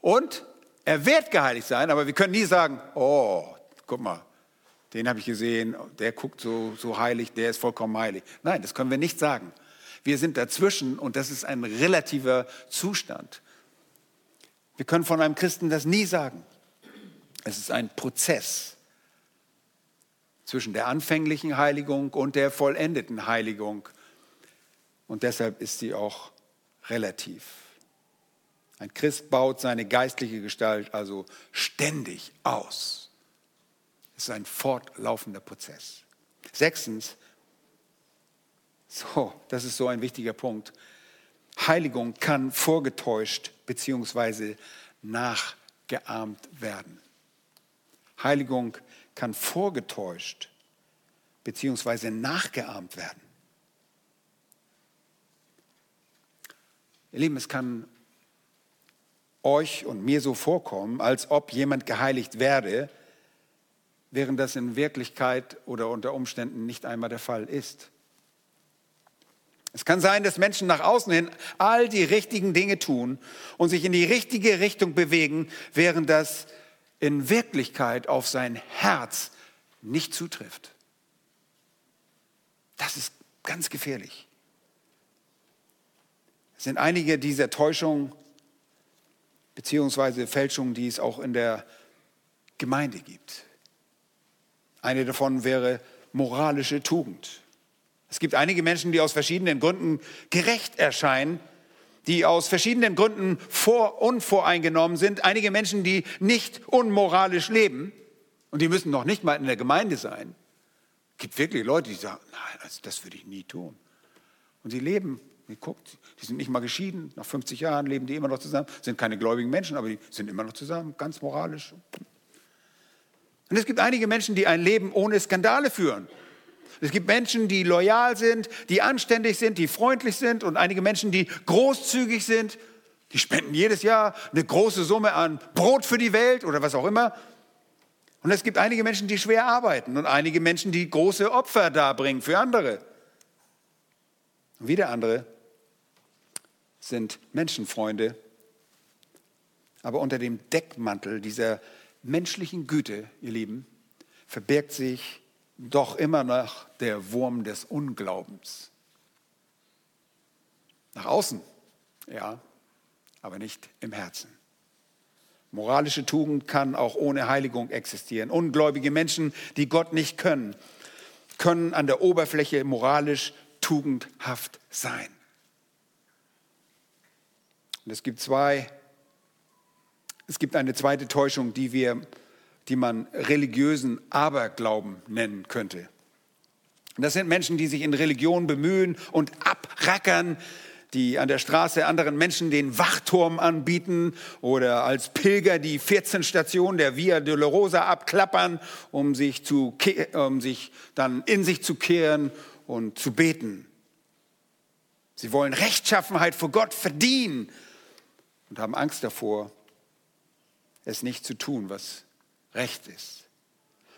Und er wird geheiligt sein, aber wir können nie sagen, oh, guck mal, den habe ich gesehen, der guckt so, so heilig, der ist vollkommen heilig. Nein, das können wir nicht sagen. Wir sind dazwischen und das ist ein relativer Zustand. Wir können von einem Christen das nie sagen. Es ist ein Prozess zwischen der anfänglichen Heiligung und der vollendeten Heiligung. Und deshalb ist sie auch relativ. Ein Christ baut seine geistliche Gestalt also ständig aus. Es ist ein fortlaufender Prozess. Sechstens, so, das ist so ein wichtiger Punkt. Heiligung kann vorgetäuscht bzw. nachgeahmt werden. Heiligung kann vorgetäuscht bzw. nachgeahmt werden. Ihr Lieben, es kann euch und mir so vorkommen, als ob jemand geheiligt werde, während das in Wirklichkeit oder unter Umständen nicht einmal der Fall ist. Es kann sein, dass Menschen nach außen hin all die richtigen Dinge tun und sich in die richtige Richtung bewegen, während das in Wirklichkeit auf sein Herz nicht zutrifft. Das ist ganz gefährlich. Es sind einige dieser Täuschungen beziehungsweise Fälschungen, die es auch in der Gemeinde gibt. Eine davon wäre moralische Tugend. Es gibt einige Menschen, die aus verschiedenen Gründen gerecht erscheinen, die aus verschiedenen Gründen vor, unvoreingenommen sind. Einige Menschen, die nicht unmoralisch leben und die müssen noch nicht mal in der Gemeinde sein. Es gibt wirklich Leute, die sagen, nein, also das würde ich nie tun. Und sie leben, ihr guckt, die sind nicht mal geschieden, nach 50 Jahren leben die immer noch zusammen, sind keine gläubigen Menschen, aber die sind immer noch zusammen, ganz moralisch. Und es gibt einige Menschen, die ein Leben ohne Skandale führen. Es gibt Menschen, die loyal sind, die anständig sind, die freundlich sind und einige Menschen, die großzügig sind. Die spenden jedes Jahr eine große Summe an Brot für die Welt oder was auch immer. Und es gibt einige Menschen, die schwer arbeiten und einige Menschen, die große Opfer darbringen für andere. Und wieder andere sind Menschenfreunde, aber unter dem Deckmantel dieser menschlichen Güte, ihr Lieben, verbirgt sich doch immer noch der Wurm des Unglaubens. Nach außen, ja, aber nicht im Herzen. Moralische Tugend kann auch ohne Heiligung existieren. Ungläubige Menschen, die Gott nicht können, können an der Oberfläche moralisch tugendhaft sein. Und es gibt zwei, es gibt eine zweite Täuschung, die wir die man religiösen Aberglauben nennen könnte. das sind Menschen, die sich in Religion bemühen und abrackern, die an der Straße anderen Menschen den Wachturm anbieten oder als Pilger die 14 Stationen der Via Dolorosa abklappern, um sich, zu, um sich dann in sich zu kehren und zu beten. Sie wollen Rechtschaffenheit vor Gott verdienen und haben Angst davor, es nicht zu tun, was recht ist.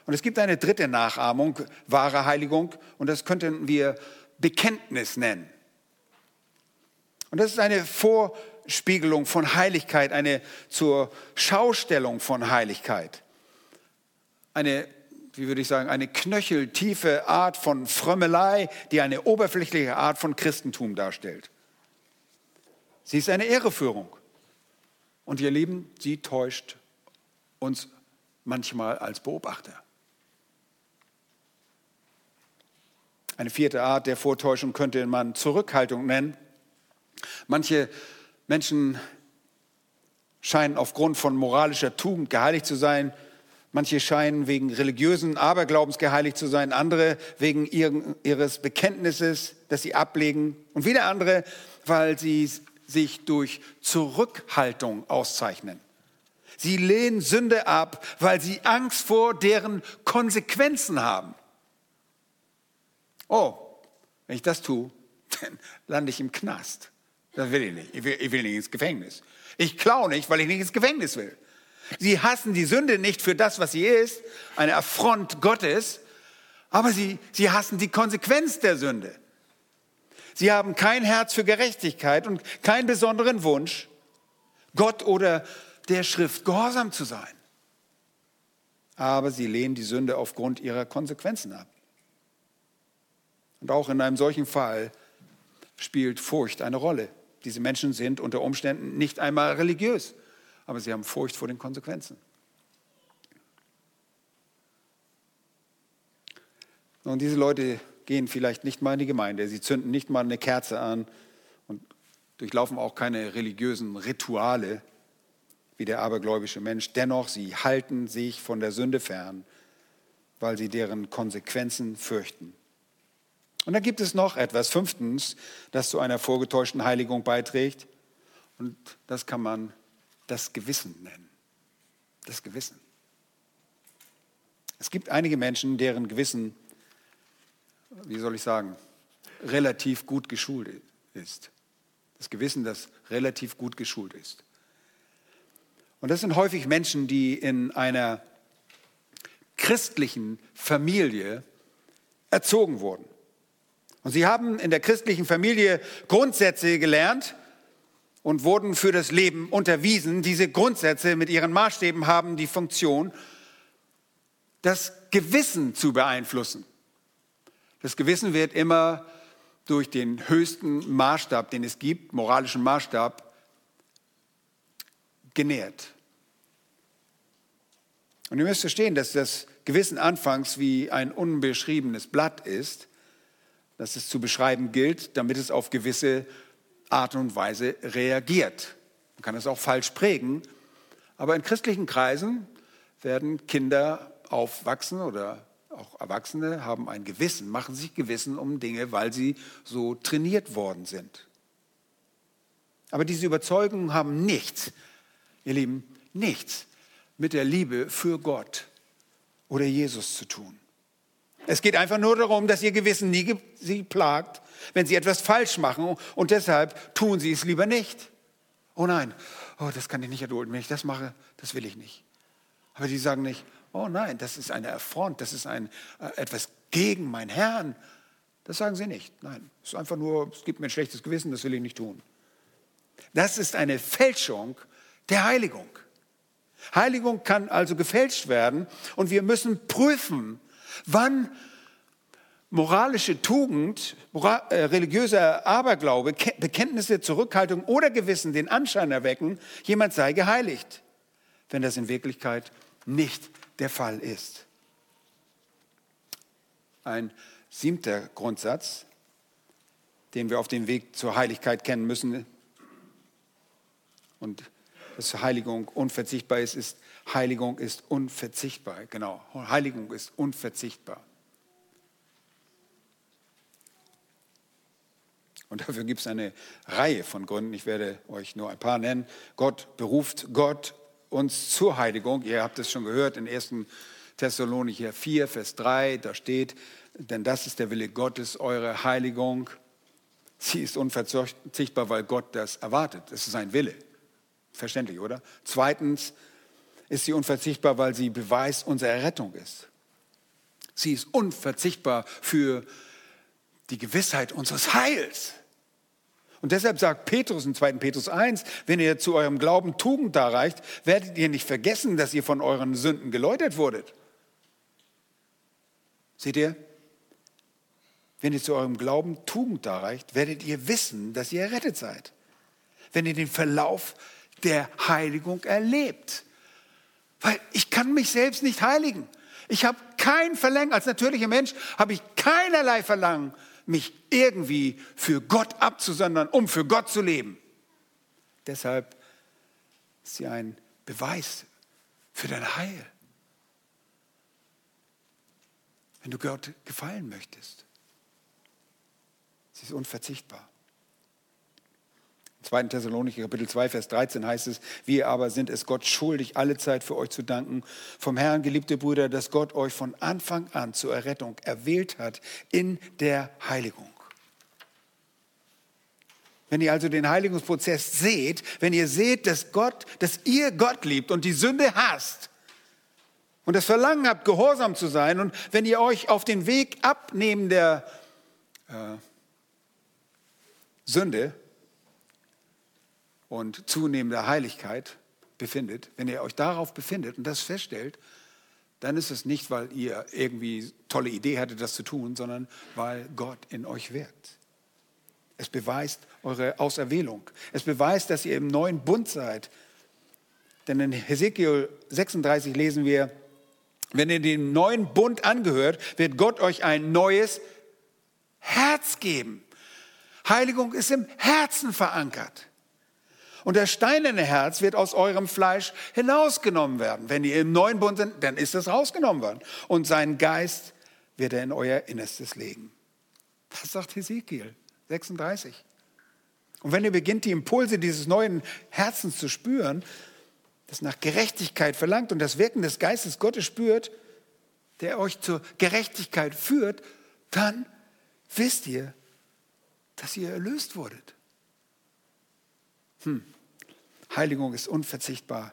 Und es gibt eine dritte Nachahmung, wahre Heiligung, und das könnten wir Bekenntnis nennen. Und das ist eine Vorspiegelung von Heiligkeit, eine zur Schaustellung von Heiligkeit. Eine, wie würde ich sagen, eine knöcheltiefe Art von Frömmelei, die eine oberflächliche Art von Christentum darstellt. Sie ist eine Ehreführung. Und ihr Lieben, sie täuscht uns manchmal als Beobachter. Eine vierte Art der Vortäuschung könnte man Zurückhaltung nennen. Manche Menschen scheinen aufgrund von moralischer Tugend geheiligt zu sein. Manche scheinen wegen religiösen Aberglaubens geheiligt zu sein. Andere wegen ihres Bekenntnisses, das sie ablegen. Und wieder andere, weil sie sich durch Zurückhaltung auszeichnen. Sie lehnen Sünde ab, weil sie Angst vor deren Konsequenzen haben. Oh, wenn ich das tue, dann lande ich im Knast. Das will ich nicht. Ich will, ich will nicht ins Gefängnis. Ich klaue nicht, weil ich nicht ins Gefängnis will. Sie hassen die Sünde nicht für das, was sie ist, eine Affront Gottes, aber sie, sie hassen die Konsequenz der Sünde. Sie haben kein Herz für Gerechtigkeit und keinen besonderen Wunsch, Gott oder der Schrift gehorsam zu sein. Aber sie lehnen die Sünde aufgrund ihrer Konsequenzen ab. Und auch in einem solchen Fall spielt Furcht eine Rolle. Diese Menschen sind unter Umständen nicht einmal religiös, aber sie haben Furcht vor den Konsequenzen. Und diese Leute gehen vielleicht nicht mal in die Gemeinde, sie zünden nicht mal eine Kerze an und durchlaufen auch keine religiösen Rituale wie der abergläubische Mensch. Dennoch, sie halten sich von der Sünde fern, weil sie deren Konsequenzen fürchten. Und dann gibt es noch etwas, fünftens, das zu einer vorgetäuschten Heiligung beiträgt. Und das kann man das Gewissen nennen. Das Gewissen. Es gibt einige Menschen, deren Gewissen, wie soll ich sagen, relativ gut geschult ist. Das Gewissen, das relativ gut geschult ist. Und das sind häufig Menschen, die in einer christlichen Familie erzogen wurden. Und sie haben in der christlichen Familie Grundsätze gelernt und wurden für das Leben unterwiesen. Diese Grundsätze mit ihren Maßstäben haben die Funktion, das Gewissen zu beeinflussen. Das Gewissen wird immer durch den höchsten Maßstab, den es gibt, moralischen Maßstab, genährt. Und ihr müsst verstehen, dass das Gewissen anfangs wie ein unbeschriebenes Blatt ist das es zu beschreiben gilt, damit es auf gewisse Art und Weise reagiert. Man kann es auch falsch prägen, aber in christlichen Kreisen werden Kinder aufwachsen oder auch Erwachsene haben ein Gewissen, machen sich Gewissen um Dinge, weil sie so trainiert worden sind. Aber diese Überzeugungen haben nichts, ihr Lieben, nichts mit der Liebe für Gott oder Jesus zu tun. Es geht einfach nur darum, dass ihr Gewissen nie sie plagt, wenn sie etwas falsch machen und deshalb tun sie es lieber nicht. Oh nein, oh, das kann ich nicht erdulden. Wenn ich das mache, das will ich nicht. Aber die sagen nicht, oh nein, das ist eine Affront, das ist ein, äh, etwas gegen meinen Herrn. Das sagen sie nicht. Nein, es ist einfach nur, es gibt mir ein schlechtes Gewissen, das will ich nicht tun. Das ist eine Fälschung der Heiligung. Heiligung kann also gefälscht werden und wir müssen prüfen, Wann moralische Tugend, äh, religiöser Aberglaube, Bekenntnisse, Zurückhaltung oder Gewissen den Anschein erwecken, jemand sei geheiligt, wenn das in Wirklichkeit nicht der Fall ist. Ein siebter Grundsatz, den wir auf dem Weg zur Heiligkeit kennen müssen und dass Heiligung unverzichtbar ist, ist Heiligung ist unverzichtbar. Genau, Heiligung ist unverzichtbar. Und dafür gibt es eine Reihe von Gründen. Ich werde euch nur ein paar nennen. Gott beruft Gott uns zur Heiligung. Ihr habt es schon gehört in 1. Thessalonicher 4, Vers 3. Da steht, denn das ist der Wille Gottes, eure Heiligung. Sie ist unverzichtbar, weil Gott das erwartet. Das ist sein Wille. Verständlich, oder? Zweitens, ist sie unverzichtbar, weil sie Beweis unserer Rettung ist. Sie ist unverzichtbar für die Gewissheit unseres Heils. Und deshalb sagt Petrus in 2. Petrus 1, wenn ihr zu eurem Glauben Tugend darreicht, werdet ihr nicht vergessen, dass ihr von euren Sünden geläutert wurdet. Seht ihr? Wenn ihr zu eurem Glauben Tugend darreicht, werdet ihr wissen, dass ihr errettet seid. Wenn ihr den Verlauf der Heiligung erlebt. Weil ich kann mich selbst nicht heiligen. Ich habe kein Verlangen, als natürlicher Mensch habe ich keinerlei Verlangen, mich irgendwie für Gott abzusondern, um für Gott zu leben. Deshalb ist sie ein Beweis für dein Heil. Wenn du Gott gefallen möchtest. Sie ist unverzichtbar. 2. Thessalonicher Kapitel 2, Vers 13 heißt es, wir aber sind es Gott schuldig, alle Zeit für euch zu danken. Vom Herrn, geliebte Brüder, dass Gott euch von Anfang an zur Errettung erwählt hat in der Heiligung. Wenn ihr also den Heiligungsprozess seht, wenn ihr seht, dass Gott, dass ihr Gott liebt und die Sünde hasst und das Verlangen habt, gehorsam zu sein und wenn ihr euch auf den Weg abnehmen der äh, Sünde und zunehmender Heiligkeit befindet, wenn ihr euch darauf befindet und das feststellt, dann ist es nicht, weil ihr irgendwie tolle Idee hattet, das zu tun, sondern weil Gott in euch wirkt. Es beweist eure Auserwählung. Es beweist, dass ihr im neuen Bund seid. Denn in Hesekiel 36 lesen wir, wenn ihr dem neuen Bund angehört, wird Gott euch ein neues Herz geben. Heiligung ist im Herzen verankert. Und das steinerne Herz wird aus eurem Fleisch hinausgenommen werden. Wenn ihr im neuen Bund sind, dann ist es rausgenommen worden. Und seinen Geist wird er in euer Innerstes legen. Das sagt Hesekiel 36. Und wenn ihr beginnt, die Impulse dieses neuen Herzens zu spüren, das nach Gerechtigkeit verlangt und das Wirken des Geistes Gottes spürt, der euch zur Gerechtigkeit führt, dann wisst ihr, dass ihr erlöst wurdet. Hm. Heiligung ist unverzichtbar,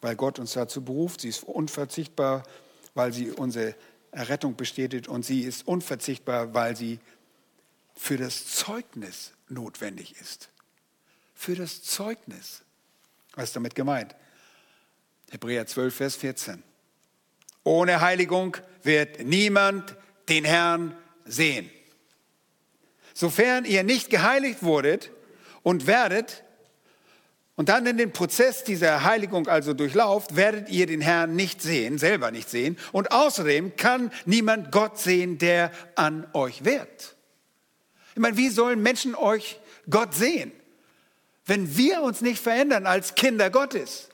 weil Gott uns dazu beruft. Sie ist unverzichtbar, weil sie unsere Errettung bestätigt und sie ist unverzichtbar, weil sie für das Zeugnis notwendig ist. Für das Zeugnis. Was ist damit gemeint? Hebräer 12, Vers 14. Ohne Heiligung wird niemand den Herrn sehen. Sofern ihr nicht geheiligt wurdet und werdet, und dann in den Prozess dieser Heiligung also durchlauft, werdet ihr den Herrn nicht sehen, selber nicht sehen. Und außerdem kann niemand Gott sehen, der an euch wird. Ich meine, wie sollen Menschen euch Gott sehen, wenn wir uns nicht verändern als Kinder Gottes?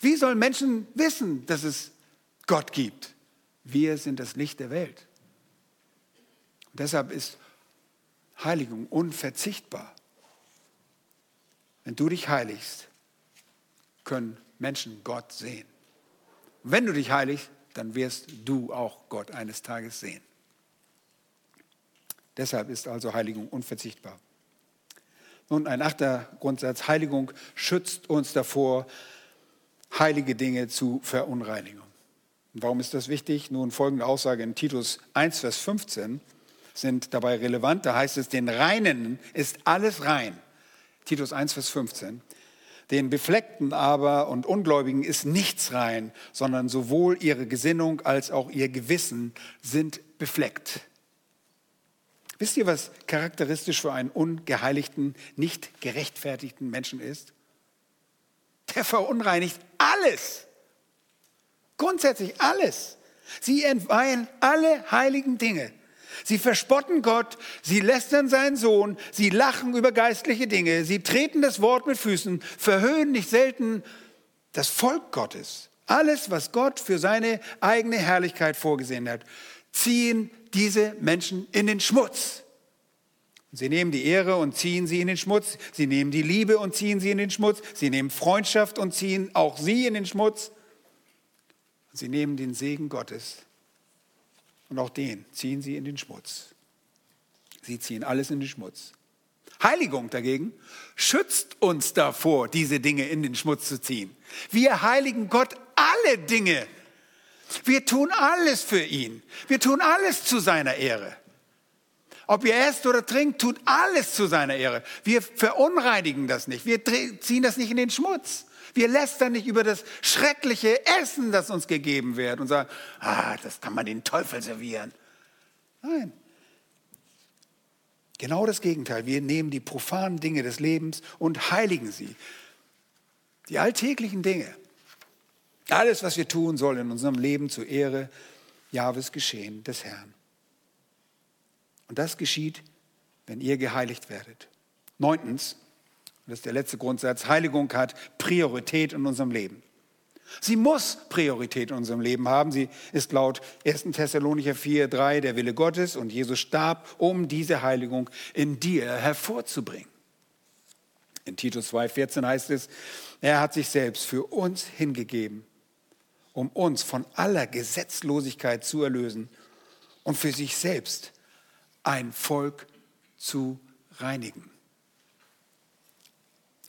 Wie sollen Menschen wissen, dass es Gott gibt? Wir sind das Licht der Welt. Und deshalb ist Heiligung unverzichtbar. Wenn du dich heiligst, können Menschen Gott sehen. Wenn du dich heiligst, dann wirst du auch Gott eines Tages sehen. Deshalb ist also Heiligung unverzichtbar. Nun, ein achter Grundsatz, Heiligung schützt uns davor, heilige Dinge zu verunreinigen. Warum ist das wichtig? Nun, folgende Aussage in Titus 1, Vers 15 sind dabei relevant. Da heißt es, den Reinen ist alles rein. Titus 1, Vers 15. Den Befleckten aber und Ungläubigen ist nichts rein, sondern sowohl ihre Gesinnung als auch ihr Gewissen sind befleckt. Wisst ihr, was charakteristisch für einen ungeheiligten, nicht gerechtfertigten Menschen ist? Der verunreinigt alles. Grundsätzlich alles. Sie entweihen alle heiligen Dinge. Sie verspotten Gott, sie lästern seinen Sohn, sie lachen über geistliche Dinge, sie treten das Wort mit Füßen, verhöhnen nicht selten das Volk Gottes. Alles, was Gott für seine eigene Herrlichkeit vorgesehen hat, ziehen diese Menschen in den Schmutz. Sie nehmen die Ehre und ziehen sie in den Schmutz. Sie nehmen die Liebe und ziehen sie in den Schmutz. Sie nehmen Freundschaft und ziehen auch sie in den Schmutz. Sie nehmen den Segen Gottes und auch den ziehen sie in den Schmutz. Sie ziehen alles in den Schmutz. Heiligung dagegen schützt uns davor, diese Dinge in den Schmutz zu ziehen. Wir heiligen Gott alle Dinge. Wir tun alles für ihn. Wir tun alles zu seiner Ehre. Ob ihr esst oder trinkt, tut alles zu seiner Ehre. Wir verunreinigen das nicht. Wir ziehen das nicht in den Schmutz. Wir lästern nicht über das schreckliche Essen, das uns gegeben wird und sagen, ah, das kann man den Teufel servieren. Nein. Genau das Gegenteil. Wir nehmen die profanen Dinge des Lebens und heiligen sie. Die alltäglichen Dinge. Alles, was wir tun, soll in unserem Leben zur Ehre Jahwes geschehen, des Herrn. Und das geschieht, wenn ihr geheiligt werdet. Neuntens, das ist der letzte Grundsatz, Heiligung hat Priorität in unserem Leben. Sie muss Priorität in unserem Leben haben. Sie ist laut 1. Thessalonicher 4, 3 der Wille Gottes und Jesus starb, um diese Heiligung in dir hervorzubringen. In Titus 2, 14 heißt es, er hat sich selbst für uns hingegeben, um uns von aller Gesetzlosigkeit zu erlösen und für sich selbst ein Volk zu reinigen.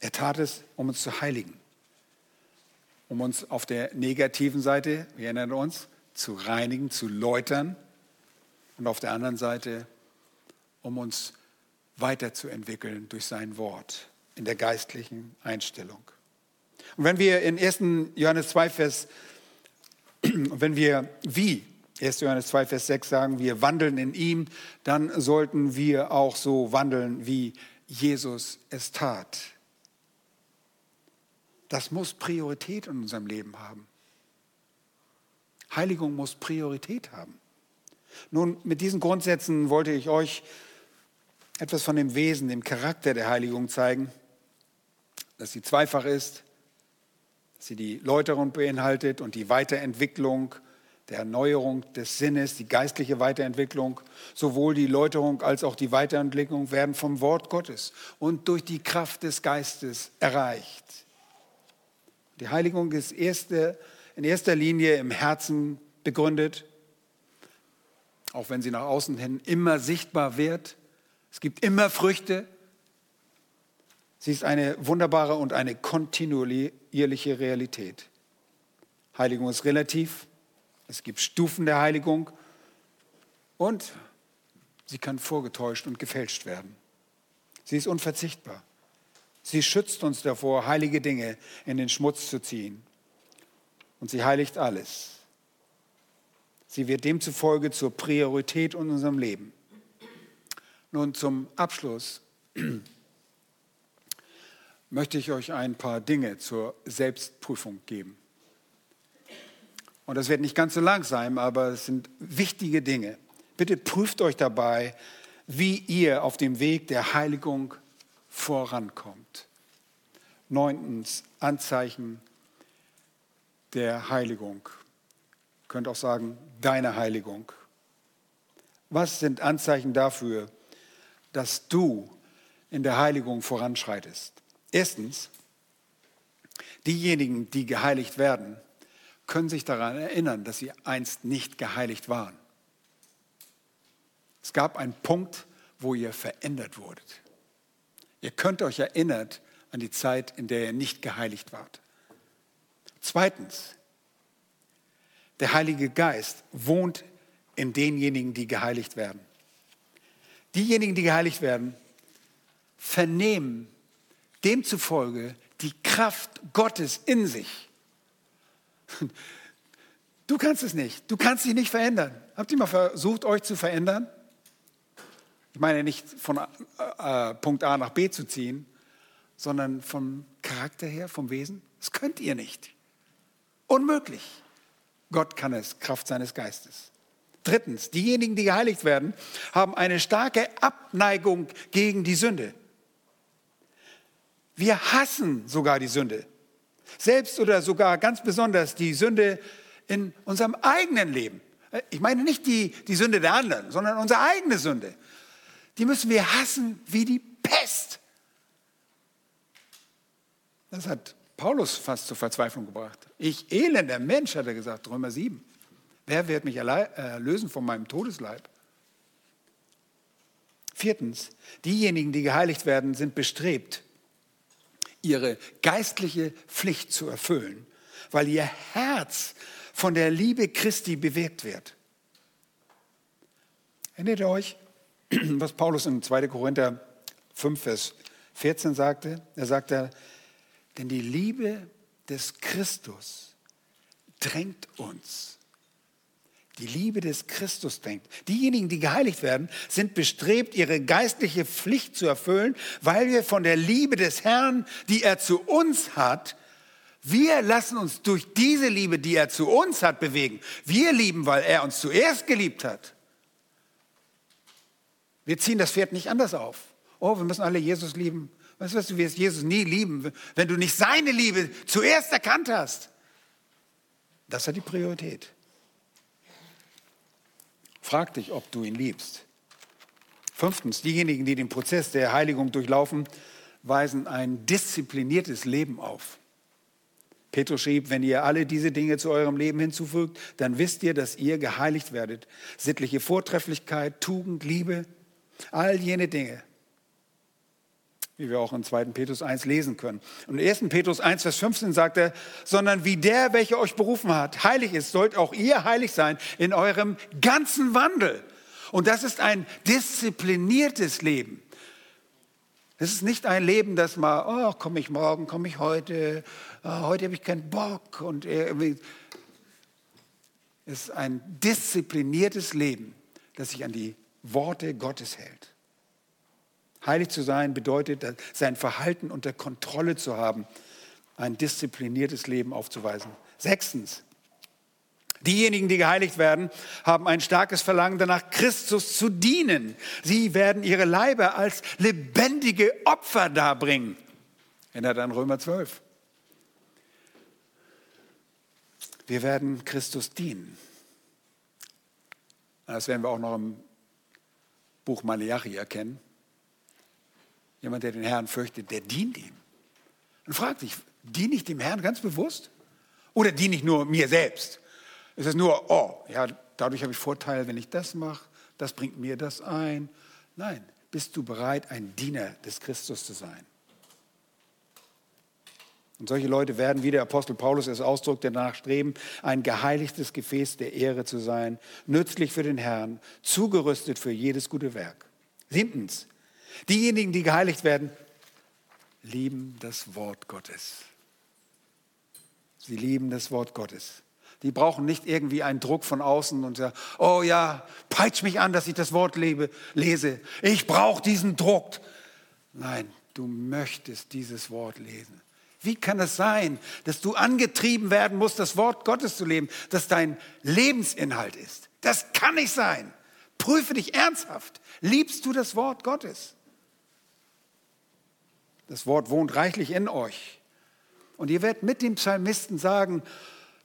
Er tat es, um uns zu heiligen, um uns auf der negativen Seite, wir erinnern uns, zu reinigen, zu läutern und auf der anderen Seite, um uns weiterzuentwickeln durch sein Wort in der geistlichen Einstellung. Und wenn wir in 1. Johannes 2, Vers, wenn wir wie 1. Johannes 2, Vers 6 sagen, wir wandeln in ihm, dann sollten wir auch so wandeln, wie Jesus es tat. Das muss Priorität in unserem Leben haben. Heiligung muss Priorität haben. Nun, mit diesen Grundsätzen wollte ich euch etwas von dem Wesen, dem Charakter der Heiligung zeigen, dass sie zweifach ist, dass sie die Läuterung beinhaltet und die Weiterentwicklung, der Erneuerung des Sinnes, die geistliche Weiterentwicklung, sowohl die Läuterung als auch die Weiterentwicklung werden vom Wort Gottes und durch die Kraft des Geistes erreicht. Die Heiligung ist erste, in erster Linie im Herzen begründet, auch wenn sie nach außen hin immer sichtbar wird. Es gibt immer Früchte. Sie ist eine wunderbare und eine kontinuierliche Realität. Heiligung ist relativ. Es gibt Stufen der Heiligung und sie kann vorgetäuscht und gefälscht werden. Sie ist unverzichtbar. Sie schützt uns davor, heilige Dinge in den Schmutz zu ziehen. Und sie heiligt alles. Sie wird demzufolge zur Priorität in unserem Leben. Nun zum Abschluss möchte ich euch ein paar Dinge zur Selbstprüfung geben. Und das wird nicht ganz so lang sein, aber es sind wichtige Dinge. Bitte prüft euch dabei, wie ihr auf dem Weg der Heiligung vorankommt. Neuntens, Anzeichen der Heiligung. Ihr könnt auch sagen, deine Heiligung. Was sind Anzeichen dafür, dass du in der Heiligung voranschreitest? Erstens, diejenigen, die geheiligt werden, können sich daran erinnern, dass sie einst nicht geheiligt waren. Es gab einen Punkt, wo ihr verändert wurdet. Ihr könnt euch erinnern an die Zeit, in der ihr nicht geheiligt wart. Zweitens, der Heilige Geist wohnt in denjenigen, die geheiligt werden. Diejenigen, die geheiligt werden, vernehmen demzufolge die Kraft Gottes in sich. Du kannst es nicht. Du kannst dich nicht verändern. Habt ihr mal versucht, euch zu verändern? Ich meine nicht von äh, äh, Punkt A nach B zu ziehen, sondern vom Charakter her, vom Wesen. Das könnt ihr nicht. Unmöglich. Gott kann es, Kraft seines Geistes. Drittens, diejenigen, die geheiligt werden, haben eine starke Abneigung gegen die Sünde. Wir hassen sogar die Sünde. Selbst oder sogar ganz besonders die Sünde in unserem eigenen Leben. Ich meine nicht die, die Sünde der anderen, sondern unsere eigene Sünde die müssen wir hassen wie die Pest. Das hat Paulus fast zur Verzweiflung gebracht. Ich elender Mensch, hat er gesagt, Römer 7. Wer wird mich erlösen von meinem Todesleib? Viertens, diejenigen, die geheiligt werden, sind bestrebt, ihre geistliche Pflicht zu erfüllen, weil ihr Herz von der Liebe Christi bewegt wird. Erinnert ihr euch, was Paulus in 2. Korinther 5, Vers 14 sagte. Er sagte, denn die Liebe des Christus drängt uns. Die Liebe des Christus drängt. Diejenigen, die geheiligt werden, sind bestrebt, ihre geistliche Pflicht zu erfüllen, weil wir von der Liebe des Herrn, die er zu uns hat, wir lassen uns durch diese Liebe, die er zu uns hat, bewegen. Wir lieben, weil er uns zuerst geliebt hat. Wir ziehen das Pferd nicht anders auf. Oh, wir müssen alle Jesus lieben. Weißt du, du wirst Jesus nie lieben, wenn du nicht seine Liebe zuerst erkannt hast. Das hat die Priorität. Frag dich, ob du ihn liebst. Fünftens, diejenigen, die den Prozess der Heiligung durchlaufen, weisen ein diszipliniertes Leben auf. Petrus schrieb, wenn ihr alle diese Dinge zu eurem Leben hinzufügt, dann wisst ihr, dass ihr geheiligt werdet. Sittliche Vortrefflichkeit, Tugend, Liebe, All jene Dinge. wie wir auch in 2. Petrus 1 lesen können. Und in 1. Petrus 1, Vers 15 sagt er, sondern wie der, welcher euch berufen hat, heilig ist, sollt auch ihr heilig sein in eurem ganzen Wandel. Und das ist ein diszipliniertes Leben. Es ist nicht ein Leben, das mal, oh, komme ich morgen, komme ich heute, oh, heute habe ich keinen Bock. Und irgendwie. Es ist ein diszipliniertes Leben, das sich an die Worte Gottes hält. Heilig zu sein bedeutet, sein Verhalten unter Kontrolle zu haben, ein diszipliniertes Leben aufzuweisen. Sechstens, diejenigen, die geheiligt werden, haben ein starkes Verlangen danach, Christus zu dienen. Sie werden ihre Leiber als lebendige Opfer darbringen. Erinnert an Römer 12. Wir werden Christus dienen. Das werden wir auch noch im Buch Malachi erkennen. Jemand, der den Herrn fürchtet, der dient ihm. Und fragt sich, diene ich dem Herrn ganz bewusst? Oder diene ich nur mir selbst? Ist es nur, oh, ja, dadurch habe ich Vorteile, wenn ich das mache, das bringt mir das ein. Nein, bist du bereit, ein Diener des Christus zu sein? Und solche Leute werden, wie der Apostel Paulus es ausdrückt, danach streben, ein geheiligtes Gefäß der Ehre zu sein, nützlich für den Herrn, zugerüstet für jedes gute Werk. Siebtens, Diejenigen, die geheiligt werden, lieben das Wort Gottes. Sie lieben das Wort Gottes. Die brauchen nicht irgendwie einen Druck von außen und sagen, oh ja, peitsch mich an, dass ich das Wort lebe, lese. Ich brauche diesen Druck. Nein, du möchtest dieses Wort lesen. Wie kann es sein, dass du angetrieben werden musst, das Wort Gottes zu leben, das dein Lebensinhalt ist? Das kann nicht sein. Prüfe dich ernsthaft. Liebst du das Wort Gottes? Das Wort wohnt reichlich in euch. Und ihr werdet mit dem Psalmisten sagen,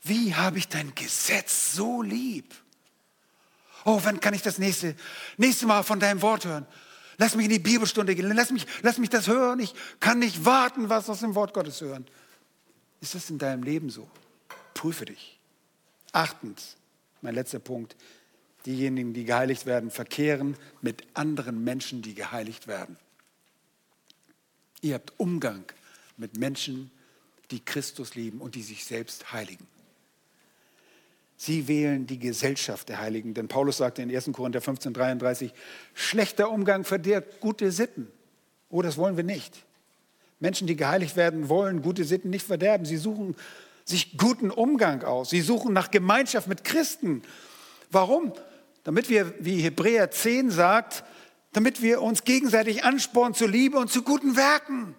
wie habe ich dein Gesetz so lieb? Oh, wann kann ich das nächste, nächste Mal von deinem Wort hören? Lass mich in die Bibelstunde gehen, lass mich, lass mich das hören. Ich kann nicht warten, was aus dem Wort Gottes hören. Ist das in deinem Leben so? Prüfe dich. Achtens, mein letzter Punkt, diejenigen, die geheiligt werden, verkehren mit anderen Menschen, die geheiligt werden. Ihr habt Umgang mit Menschen, die Christus lieben und die sich selbst heiligen. Sie wählen die Gesellschaft der Heiligen, denn Paulus sagte in 1. Korinther 15, 33, schlechter Umgang verdirbt gute Sitten. Oh, das wollen wir nicht. Menschen, die geheiligt werden, wollen gute Sitten nicht verderben. Sie suchen sich guten Umgang aus. Sie suchen nach Gemeinschaft mit Christen. Warum? Damit wir, wie Hebräer 10 sagt, damit wir uns gegenseitig anspornen zur Liebe und zu guten Werken,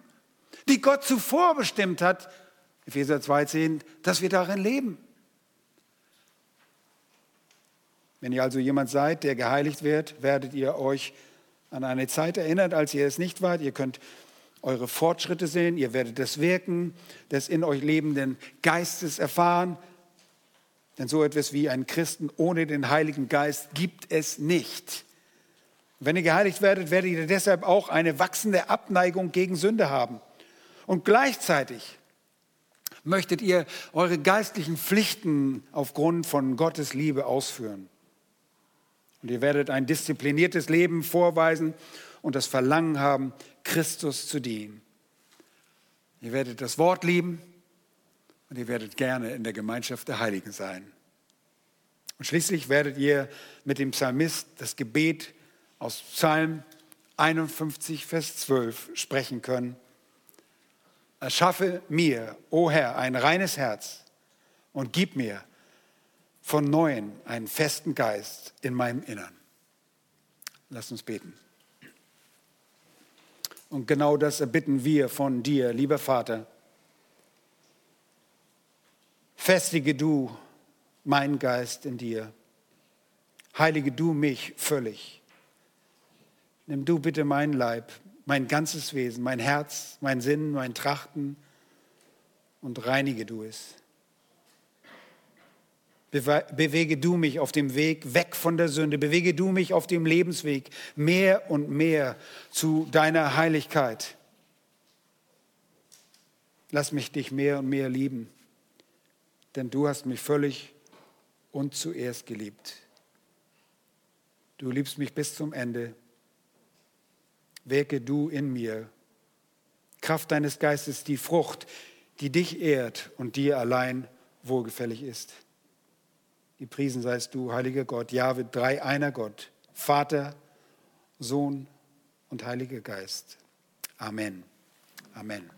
die Gott zuvor bestimmt hat, Epheser 2,10, dass wir darin leben. Wenn ihr also jemand seid, der geheiligt wird, werdet ihr euch an eine Zeit erinnert, als ihr es nicht wart. Ihr könnt eure Fortschritte sehen, ihr werdet das Wirken des in euch lebenden Geistes erfahren. Denn so etwas wie einen Christen ohne den Heiligen Geist gibt es nicht. Wenn ihr geheiligt werdet, werdet ihr deshalb auch eine wachsende Abneigung gegen Sünde haben. Und gleichzeitig möchtet ihr eure geistlichen Pflichten aufgrund von Gottes Liebe ausführen. Und ihr werdet ein diszipliniertes Leben vorweisen und das Verlangen haben, Christus zu dienen. Ihr werdet das Wort lieben und ihr werdet gerne in der Gemeinschaft der Heiligen sein. Und schließlich werdet ihr mit dem Psalmist das Gebet aus Psalm 51, Vers 12 sprechen können. Erschaffe mir, o Herr, ein reines Herz und gib mir von neuem einen festen Geist in meinem Innern. Lass uns beten. Und genau das erbitten wir von dir, lieber Vater. Festige du meinen Geist in dir. Heilige du mich völlig. Nimm du bitte meinen Leib, mein ganzes Wesen, mein Herz, mein Sinn, mein Trachten und reinige du es. Bewege du mich auf dem Weg weg von der Sünde. Bewege du mich auf dem Lebensweg mehr und mehr zu deiner Heiligkeit. Lass mich dich mehr und mehr lieben, denn du hast mich völlig und zuerst geliebt. Du liebst mich bis zum Ende wirke du in mir Kraft deines Geistes die Frucht, die dich ehrt und dir allein wohlgefällig ist. Gepriesen seist du, heiliger Gott, Jahwe, drei einer Gott, Vater, Sohn und Heiliger Geist. Amen. Amen.